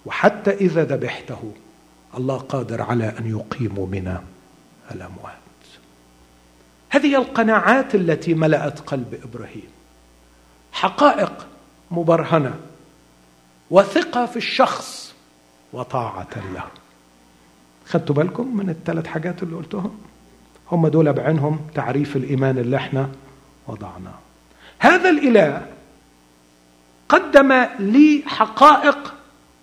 وحتى إذا ذبحته الله قادر على أن يقيم من الأموات. هذه القناعات التي ملأت قلب إبراهيم. حقائق مبرهنة. وثقة في الشخص. وطاعة له. خدتوا بالكم من الثلاث حاجات اللي قلتهم؟ هم دول بعينهم تعريف الإيمان اللي إحنا وضعناه. هذا الإله قدم لي حقائق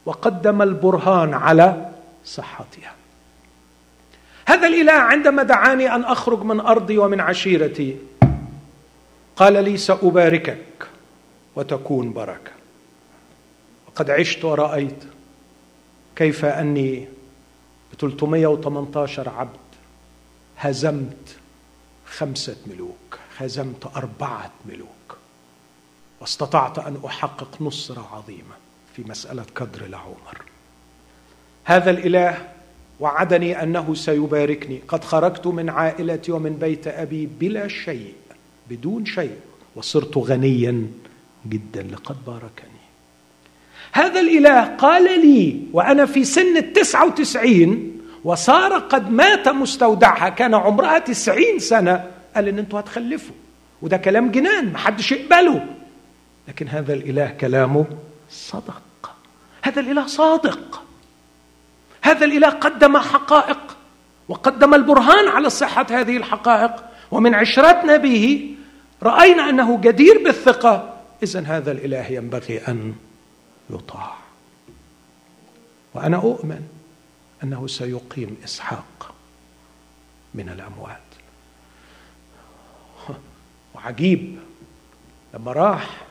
وقدم البرهان على صحتها. هذا الإله عندما دعاني أن أخرج من أرضي ومن عشيرتي قال لي سأباركك وتكون بركة. وقد عشت ورأيت كيف أني ب 318 عبد هزمت خمسة ملوك هزمت أربعة ملوك. واستطعت أن أحقق نصرة عظيمة في مسألة كدر لعمر هذا الإله وعدني أنه سيباركني. قد خرجت من عائلتي ومن بيت أبي بلا شيء بدون شيء وصرت غنيا جدا. لقد باركني. هذا الإله قال لي وأنا في سن التسعة وتسعين وصار قد مات مستودعها كان عمرها تسعين سنة. قال إن أنتوا هتخلفوا. وده كلام جنان محدش يقبله. لكن هذا الإله كلامه صدق. هذا الإله صادق. هذا الإله قدم حقائق وقدم البرهان على صحة هذه الحقائق. ومن عشرتنا به رأينا أنه جدير بالثقة. اذا هذا الإله ينبغي أن يطاع. وأنا أؤمن أنه سيقيم إسحاق من الأموات. وعجيب لما راح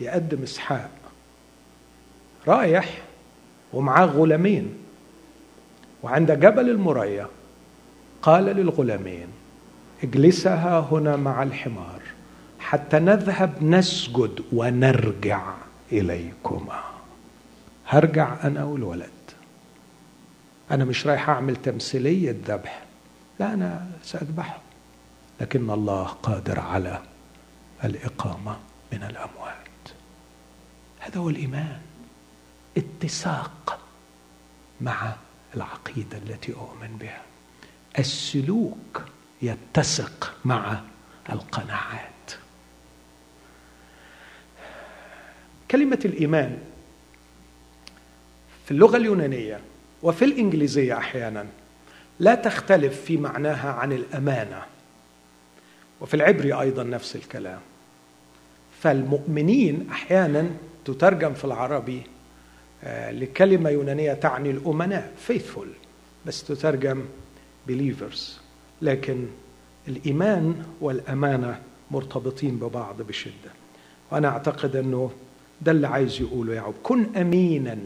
يقدم إسحاق. رايح ومعاه غلامين. وعند جبل المريا قال للغلامين اجلسها هنا مع الحمار حتى نذهب نسجد ونرجع إليكما. هرجع أنا والولد. أنا مش رايح أعمل تمثيلية ذبح. لا أنا سأذبحه. لكن الله قادر على الإقامة من الاموات هذا هو الإيمان اتساق مع العقيدة التي أؤمن بها. السلوك يتسق مع القناعات. كلمة الإيمان في اللغة اليونانية وفي الإنجليزية أحيانا لا تختلف في معناها عن الأمانة وفي العبري أيضا نفس الكلام. فالمؤمنين أحيانا تترجم في العربي آه، لكلمة يونانية تعني الأمناء faithful بس تترجم believers. لكن الإيمان والأمانة مرتبطين ببعض بشدة. وأنا أعتقد أنه ده اللي عايز يقوله يعقوب. كن أمينا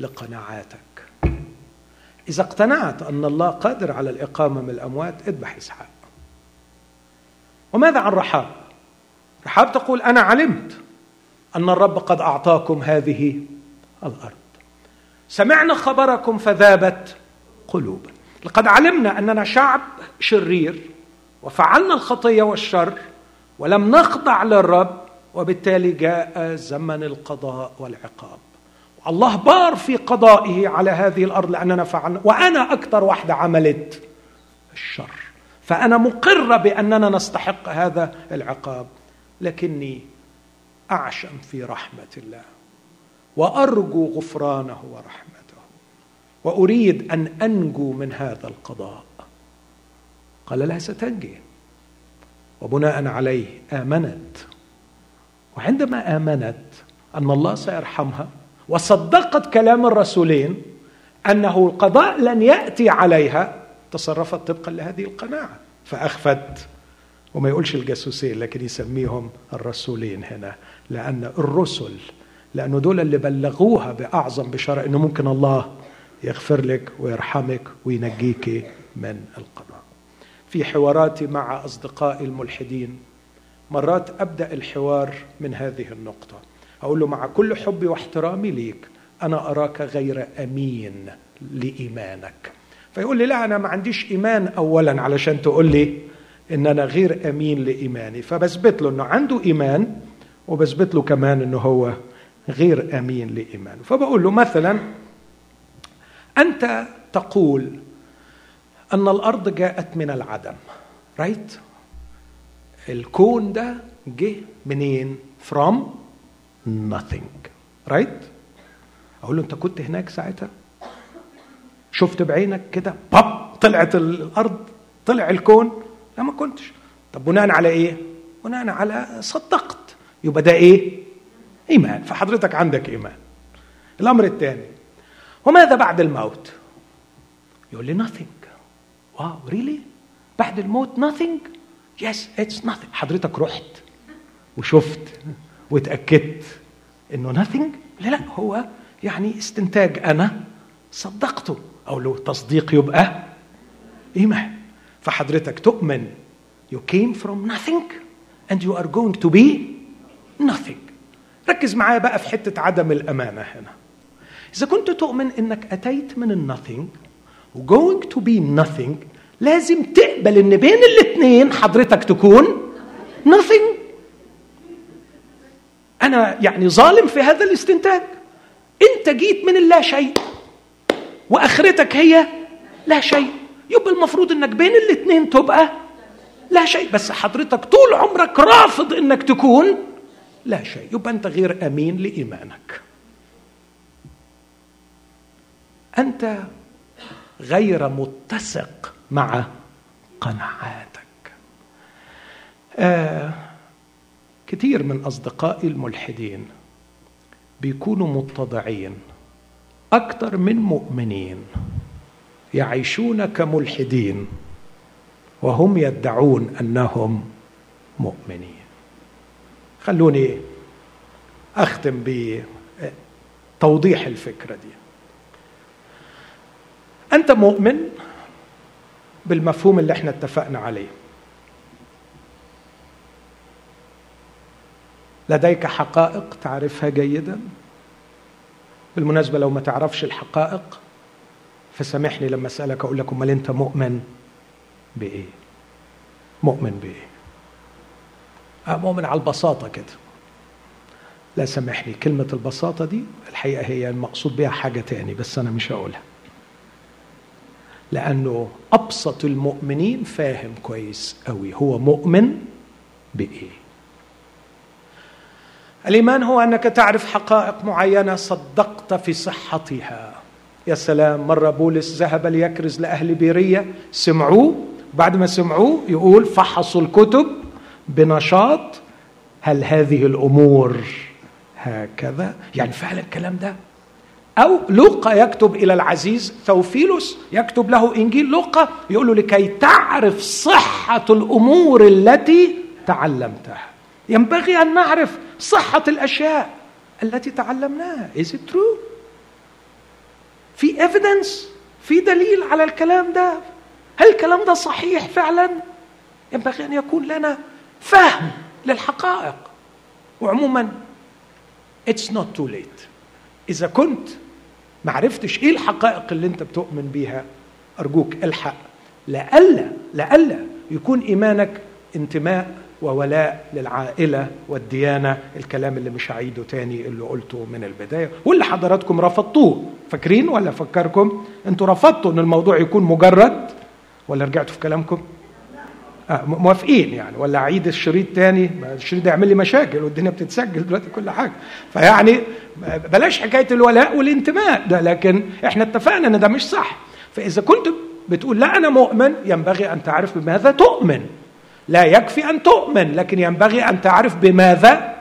لقناعاتك. إذا اقتنعت أن الله قادر على الإقامة من الأموات اذبح إسحاق. وماذا عن رحاب؟ رحاب تقول أنا علمت. أن الرب قد أعطاكم هذه الأرض. سمعنا خبركم فذابت قلوبنا لقد علمنا أننا شعب شرير وفعلنا الخطية والشر ولم نخضع للرب وبالتالي جاء زمن القضاء والعقاب. الله بار في قضائه على هذه الأرض لأننا فعلنا وأنا أكثر واحدة عملت الشر. فأنا مقره بأننا نستحق هذا العقاب لكني أعشم في رحمة الله وأرجو غفرانه ورحمته وأريد أن أنجو من هذا القضاء. قال لها ستنجي. وبناء عليه آمنت. وعندما آمنت أن الله سيرحمها وصدقت كلام الرسولين أنه القضاء لن يأتي عليها تصرفت طبقا لهذه القناعة فأخفت وما يقولش الجاسوسين لكن يسميهم الرسولين هنا. لأن الرسل لأنه دول اللي بلغوها بأعظم بشاره إنه ممكن الله يغفر لك ويرحمك وينجيك من القضاء. في حواراتي مع أصدقائي الملحدين مرات أبدأ الحوار من هذه النقطة. أقول له مع كل حبي واحترامي ليك أنا أراك غير أمين لإيمانك. فيقول لي لا أنا ما عنديش إيمان اولا علشان تقول لي ان أنا غير أمين لإيماني. فبثبت له إنه عنده إيمان وبثبت له كمان إنه هو غير أمين لإيمانه. فبقول له مثلا أنت تقول أن الأرض جاءت من العدم رايت الكون ده جه منين؟ from nothing رايت أقول له أنت كنت هناك ساعتها؟ شفت بعينك كده باب طلعت الأرض طلع الكون؟ ما كنتش. طب بناء على إيه؟ بناء على صدقت. يبقى ده إيه؟ إيمان. فحضرتك عندك إيمان. الأمر الثاني وماذا بعد الموت؟ يقول لي nothing. واو ريلي بعد الموت nothing yes it's nothing. حضرتك رحت وشفت وتأكدت إنه nothing لا لا هو يعني استنتاج أنا صدقته. أو لو تصديق يبقى إيمان. فحضرتك تؤمن. You came from nothing and you are going to be nothing. ركز معايا بقى في حتة عدم الأمانة هنا. إذا كنت تؤمن إنك أتيت من ال nothing و going to be nothing لازم تقبل إن بين الاثنين حضرتك تكون nothing. أنا يعني ظالم في هذا الاستنتاج. إنت جيت من اللا شيء وأخرتك هي لا شيء. يبقى المفروض إنك بين الاثنين تبقى لا شيء. بس حضرتك طول عمرك رافض إنك تكون لا شيء. يبقى أنت غير أمين لإيمانك. أنت غير متسق مع قناعاتك. آه كثير من أصدقائي الملحدين بيكونوا متضعين أكثر من مؤمنين. يعيشون كملحدين وهم يدعون أنهم مؤمنين. خلوني أختم بتوضيح الفكرة دي. أنت مؤمن بالمفهوم اللي إحنا اتفقنا عليه. لديك حقائق تعرفها جيدا؟ بالمناسبة لو ما تعرفش الحقائق فسامحني لما أسألك أقول لك أمال أنت مؤمن بإيه؟ مؤمن بإيه؟ آه مؤمن على البساطة كده. لا سامحني كلمة البساطة دي الحقيقة هي المقصود بها حاجة تاني بس أنا مش هقولها. لأنه أبسط المؤمنين فاهم كويس أوي هو مؤمن بإيه. الإيمان هو أنك تعرف حقائق معينة صدقت في صحتها. يا سلام مرة بولس ذهب ليكرز لأهل بيرية سمعوه؟ بعد ما سمعوه يقول فحصوا الكتب بنشاط هل هذه الأمور هكذا؟ يعني فعلا الكلام ده؟ أو لوقا يكتب إلى العزيز ثوفيلوس يكتب له إنجيل لوقا يقول له لكي تعرف صحة الأمور التي تعلمتها. ينبغي أن نعرف صحة الأشياء التي تعلمناها. Is it true? في evidence في دليل على الكلام ده. هل الكلام ده صحيح فعلا؟ ينبغي أن يكون لنا فهم للحقائق. وعموما it's not too late. إذا كنت ما عرفتش إيه الحقائق اللي أنت بتؤمن بيها أرجوك الحق. لألا لألا يكون إيمانك انتماء وولاء للعائلة والديانة الكلام اللي مش هعيده تاني اللي قلته من البداية. واللي حضراتكم رفضتوه فاكرين ولا فكركم؟ أنتوا رفضتوا إن الموضوع يكون مجرد؟ ولا رجعتوا في كلامكم؟ آه موافقين يعني. ولا أعيد الشريط تاني؟ الشريط ده يعمل لي مشاكل والدنيا بتتسجل دلوقتي كل حاجة. فيعني بلاش حكاية الولاء والانتماء ده لكن إحنا اتفقنا إن ده مش صح. فإذا كنت بتقول لا أنا مؤمن ينبغي أن تعرف بماذا تؤمن. لا يكفي أن تؤمن لكن ينبغي أن تعرف بماذا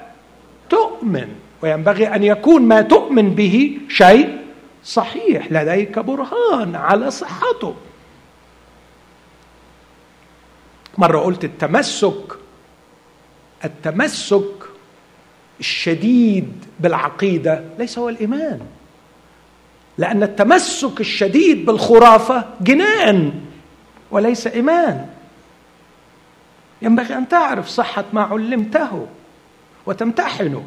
تؤمن وينبغي أن يكون ما تؤمن به شيء صحيح لديك برهان على صحته. مرة قلت التمسك التمسك الشديد بالعقيدة ليس هو الإيمان لأن التمسك الشديد بالخرافة جنان وليس إيمان. ينبغي أن تعرف صحة ما علمته وتمتحنه.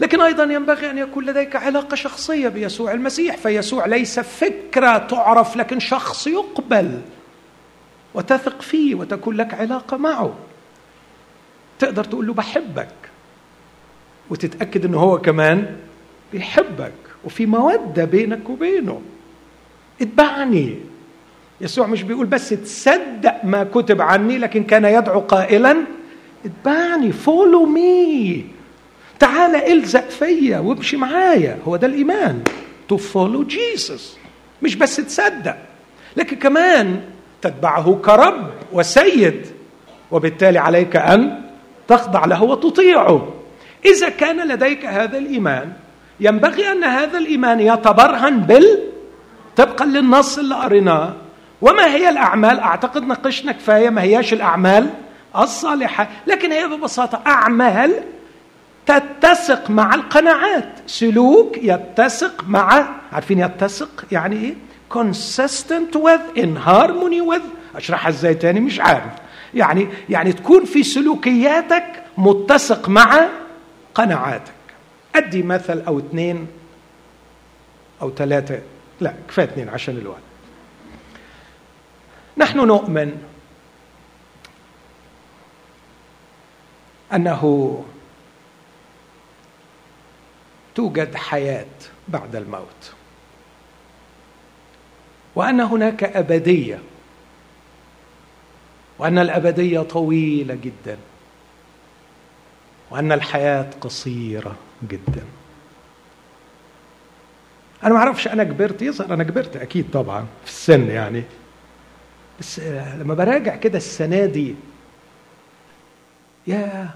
لكن أيضا ينبغي أن يكون لديك علاقة شخصية بيسوع المسيح فيسوع ليس فكرة تعرف لكن شخص يقبل وتثق فيه وتكون لك علاقة معه. تقدر تقول له بحبك وتتأكد إنه هو كمان بيحبك وفي مودة بينك وبينه. اتبعني. يسوع مش بيقول بس تصدق ما كتب عني لكن كان يدعو قائلا اتبعني follow me تعال إلزق فيا وامشي معايا. هو ده الإيمان to follow Jesus مش بس تصدق. لكن كمان تتبعه كرب وسيد وبالتالي عليك أن تخضع له وتطيعه. إذا كان لديك هذا الإيمان ينبغي أن هذا الإيمان يتبرهن بال طبقا للنص اللي قريناه. وما هي الأعمال؟ أعتقد ناقشنا كفاية ما هياش الأعمال الصالحة. لكن هي ببساطة أعمال تتسق مع القناعات. سلوك يتسق مع عارفين يتسق؟ يعني إيه؟ consistent with in harmony with. أشرحها إزاي تاني؟ مش عارف. يعني يعني تكون في سلوكياتك متسق مع قناعاتك. أدي مثل أو اثنين أو ثلاثة لا كفاية اثنين عشان الوقت نحن نؤمن أنه توجد حياة بعد الموت وأن هناك أبدية وأن الأبدية طويلة جدا وأن الحياة قصيرة جدا. أنا ما أعرفش أنا كبرت يظهر أنا كبرت أكيد طبعا في السن يعني. بس لما براجع كده السنة دي يا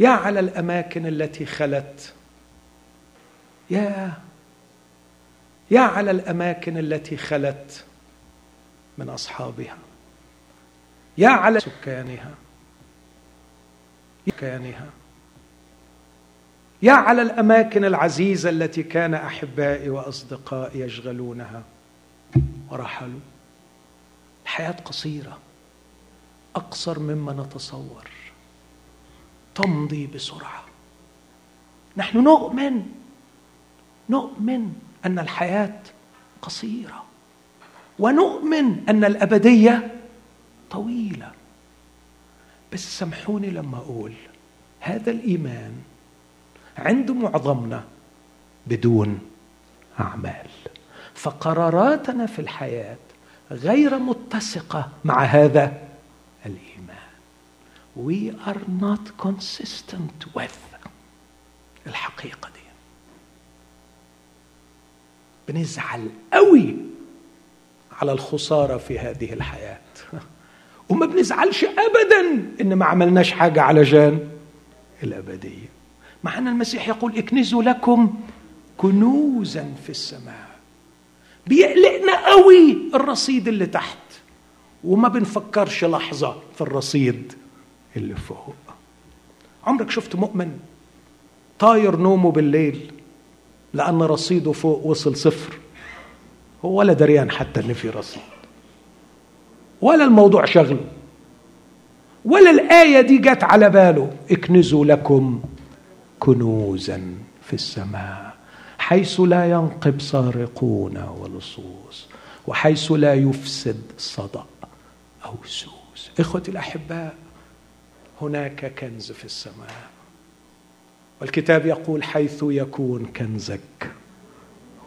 يا على الأماكن التي خلت يا يا على الأماكن التي خلت من أصحابها يا على سكانها سكانها يا على الأماكن العزيزة التي كان أحبائي وأصدقائي يشغلونها ورحلوا. الحياة قصيرة أقصر مما نتصور. تمضي بسرعة. نحن نؤمن نؤمن أن الحياة قصيرة ونؤمن أن الأبدية طويلة. بس سامحوني لما أقول هذا الإيمان عند معظمنا بدون أعمال. فقراراتنا في الحياة غير متسقة مع هذا الإيمان. We are not consistent with الحقيقة دي. بنزعل قوي على الخسارة في هذه الحياة. وما بنزعلش أبدا إن ما عملناش حاجة علشان الأبدية. مع أن المسيح يقول اكنزوا لكم كنوزا في السماء. بيقلقنا قوي الرصيد اللي تحت. وما بنفكرش لحظة في الرصيد اللي فوق. عمرك شفت مؤمن طاير نومه بالليل لأن رصيده فوق وصل صفر؟ هو ولا دريان حتى إن في رصيد. ولا الموضوع شغله ولا الآية دي جت على باله. اكنزوا لكم كنوزا في السماء. حيث لا ينقب سارقون ولصوص وحيث لا يفسد صدأ أو سوس. إخوتي الأحباء هناك كنز في السماء. والكتاب يقول حيث يكون كنزك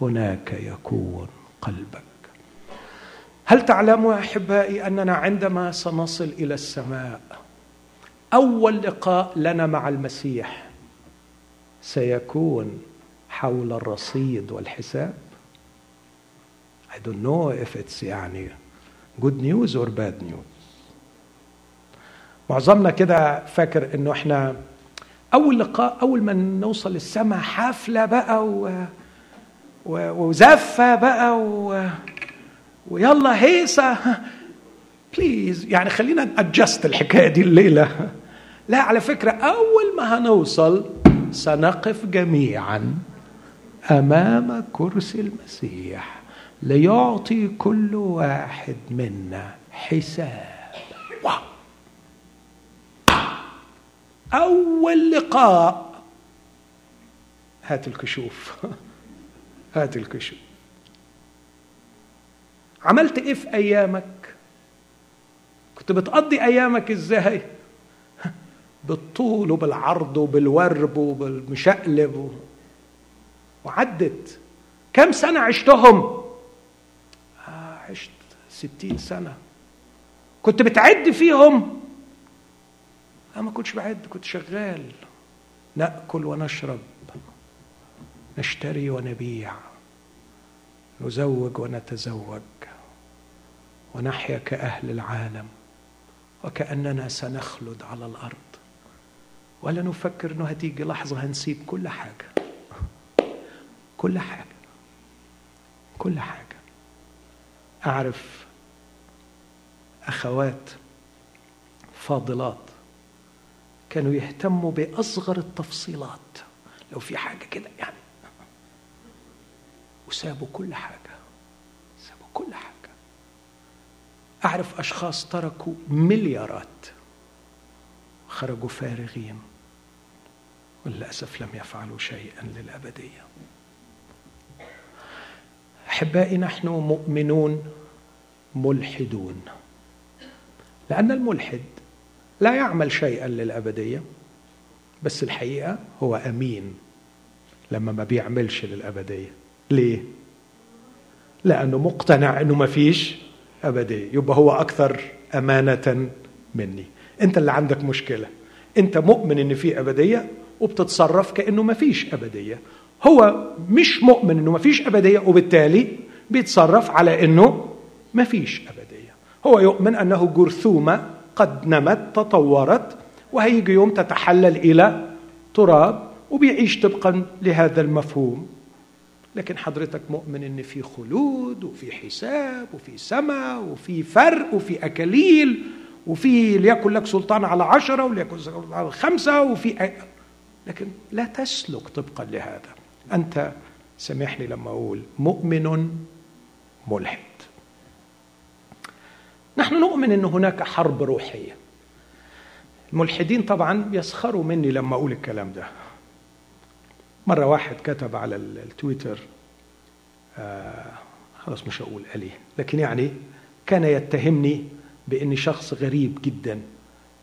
هناك يكون قلبك. هل تعلموا أحبائي أننا عندما سنصل إلى السماء أول لقاء لنا مع المسيح سيكون حول الرصيد والحساب. I don't know if it's يعني good news or bad news. معظمنا كده فاكر إنه إحنا أول لقاء أول ما نوصل للسماء حفله بقى و... و... وزفة بقى و... ويلا هيصة. بليز يعني خلينا ادجست الحكاية دي الليلة. لا على فكرة أول ما هنوصل سنقف جميعا. أمام كرسي المسيح ليعطي كل واحد منا حساب. واو أول لقاء. هات الكشوف. هات الكشوف. عملت إيه في أيامك؟ كنت بتقضي أيامك إزاي؟ بالطول وبالعرض وبالورب وبالمشقلب وعدت. كم سنة عشتهم؟ آه عشت ستين سنة. كنت بتعد فيهم؟ أنا ما كنتش بعد كنت شغال. نأكل ونشرب نشتري ونبيع نزوج ونتزوج ونحيا كأهل العالم وكأننا سنخلد على الأرض. ولا نفكر أنه هتيجي لحظة هنسيب كل حاجة. كل حاجة. كل حاجة. أعرف أخوات فاضلات كانوا يهتموا بأصغر التفصيلات. لو في حاجة كده يعني. وسابوا كل حاجة. سابوا كل حاجة. أعرف أشخاص تركوا مليارات. خرجوا فارغين. وللأسف لم يفعلوا شيئا للأبدية. أحبائي نحن مؤمنون ملحدون. لأن الملحد لا يعمل شيئا للأبدية بس الحقيقة هو أمين لما ما بيعملش للأبدية. ليه؟ لأنه مقتنع إنه ما فيش أبدية. يبقى هو أكثر أمانة مني. أنت اللي عندك مشكلة. أنت مؤمن إن في أبدية وبتتصرف كأنه ما فيش أبدية. هو مش مؤمن إنه ما فيش أبدية وبالتالي بيتصرف على إنه ما فيش أبدية. هو يؤمن أنه جرثومة قد نمت تطورت وهيجي يوم تتحلل إلى تراب وبيعيش طبقا لهذا المفهوم. لكن حضرتك مؤمن إن في خلود وفي حساب وفي سماء وفي فرق وفي أكاليل وفي ليكن لك سلطان على عشرة وليكن سلطان على خمسة وفي أ... لكن لا تسلك طبقا لهذا. أنت سامحني لما أقول مؤمن ملحد. نحن نؤمن إن هناك حرب روحية. الملحدين طبعا يسخروا مني لما أقول الكلام ده. مرة واحد كتب على التويتر آه خلاص مش هقول عليه لكن يعني كان يتهمني بإني شخص غريب جدا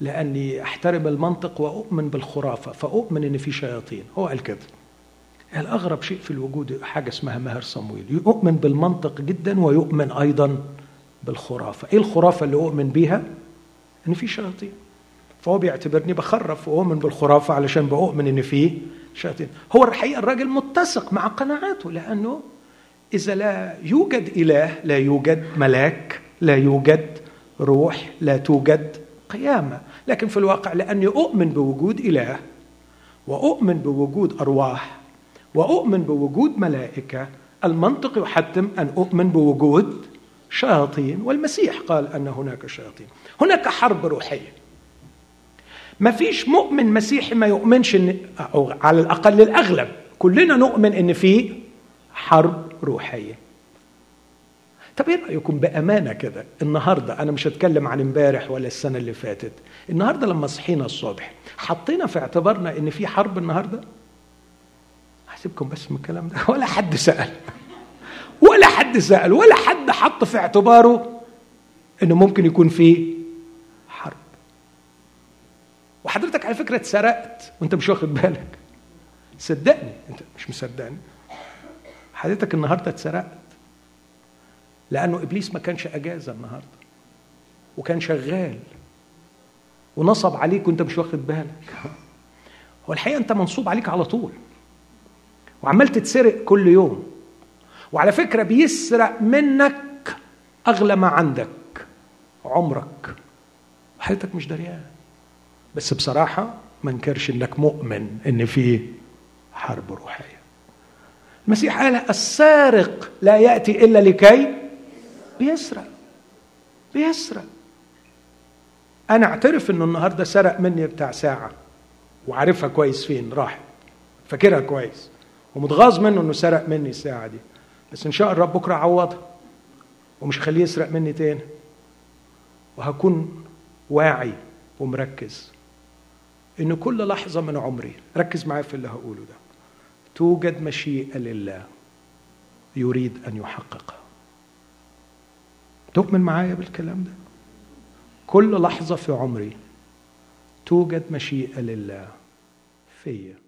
لأني أحترم المنطق وأؤمن بالخرافة فأؤمن إن في شياطين. هو قال كده. الأغرب شيء في الوجود حاجة اسمها ماهر صمويل. يؤمن بالمنطق جدا ويؤمن أيضا بالخرافة. إيه الخرافة اللي أؤمن بيها؟ إن في شياطين. فهو بيعتبرني بخرف وأؤمن بالخرافة علشان بؤمن إن فيه شياطين. هو الحقيقة الراجل متسق مع قناعاته لأنه إذا لا يوجد إله لا يوجد ملاك لا يوجد روح لا توجد قيامة. لكن في الواقع لأني أؤمن بوجود إله وأؤمن بوجود أرواح وأؤمن بوجود ملائكة. المنطق يحتم أن أؤمن بوجود شياطين والمسيح قال أن هناك شياطين. هناك حرب روحية. ما فيش مؤمن مسيحي ما يؤمنش ان أو على الأقل الأغلب. كلنا نؤمن إن في حرب روحية. طب إيه رأيكم بأمانة كده؟ النهارده أنا مش هتكلم عن امبارح ولا السنة اللي فاتت. النهارده لما صحينا الصبح حطينا في اعتبارنا إن في حرب النهارده؟ هسيبكم بس من الكلام ده. ولا حد سأل. ولا حد سأل. ولا حد حط في اعتباره إنه ممكن يكون في حرب. وحضرتك على فكرة اتسرقت. وأنت مش واخد بالك. صدقني. أنت مش مصدقني. حضرتك النهارده اتسرقت. لأنه إبليس ما كانش أجازة النهارده. وكان شغال. ونصب عليك وأنت مش واخد بالك. هو الحقيقة أنت منصوب عليك على طول. وعمال تتسرق كل يوم. وعلى فكرة بيسرق منك أغلى ما عندك عمرك. وحياتك مش دريان بس بصراحة ما انكرش إنك مؤمن إن في حرب روحية. المسيح قال السارق لا يأتي إلا لكي بيسرق. بيسرق. أنا أعترف إنه النهارده سرق مني بتاع ساعة وعارفها كويس فين راحت فاكرها كويس. ومتغاظ منه إنه سرق مني الساعة دي. بس إن شاء الرب بكرة عوضها ومش هخليه يسرق مني تاني. وهكون واعي ومركز ان كل لحظة من عمري ركز معايا في اللي هقوله ده. توجد مشيئة لله يريد أن يحققها. تؤمن معايا بالكلام ده؟ كل لحظة في عمري توجد مشيئة لله فيا.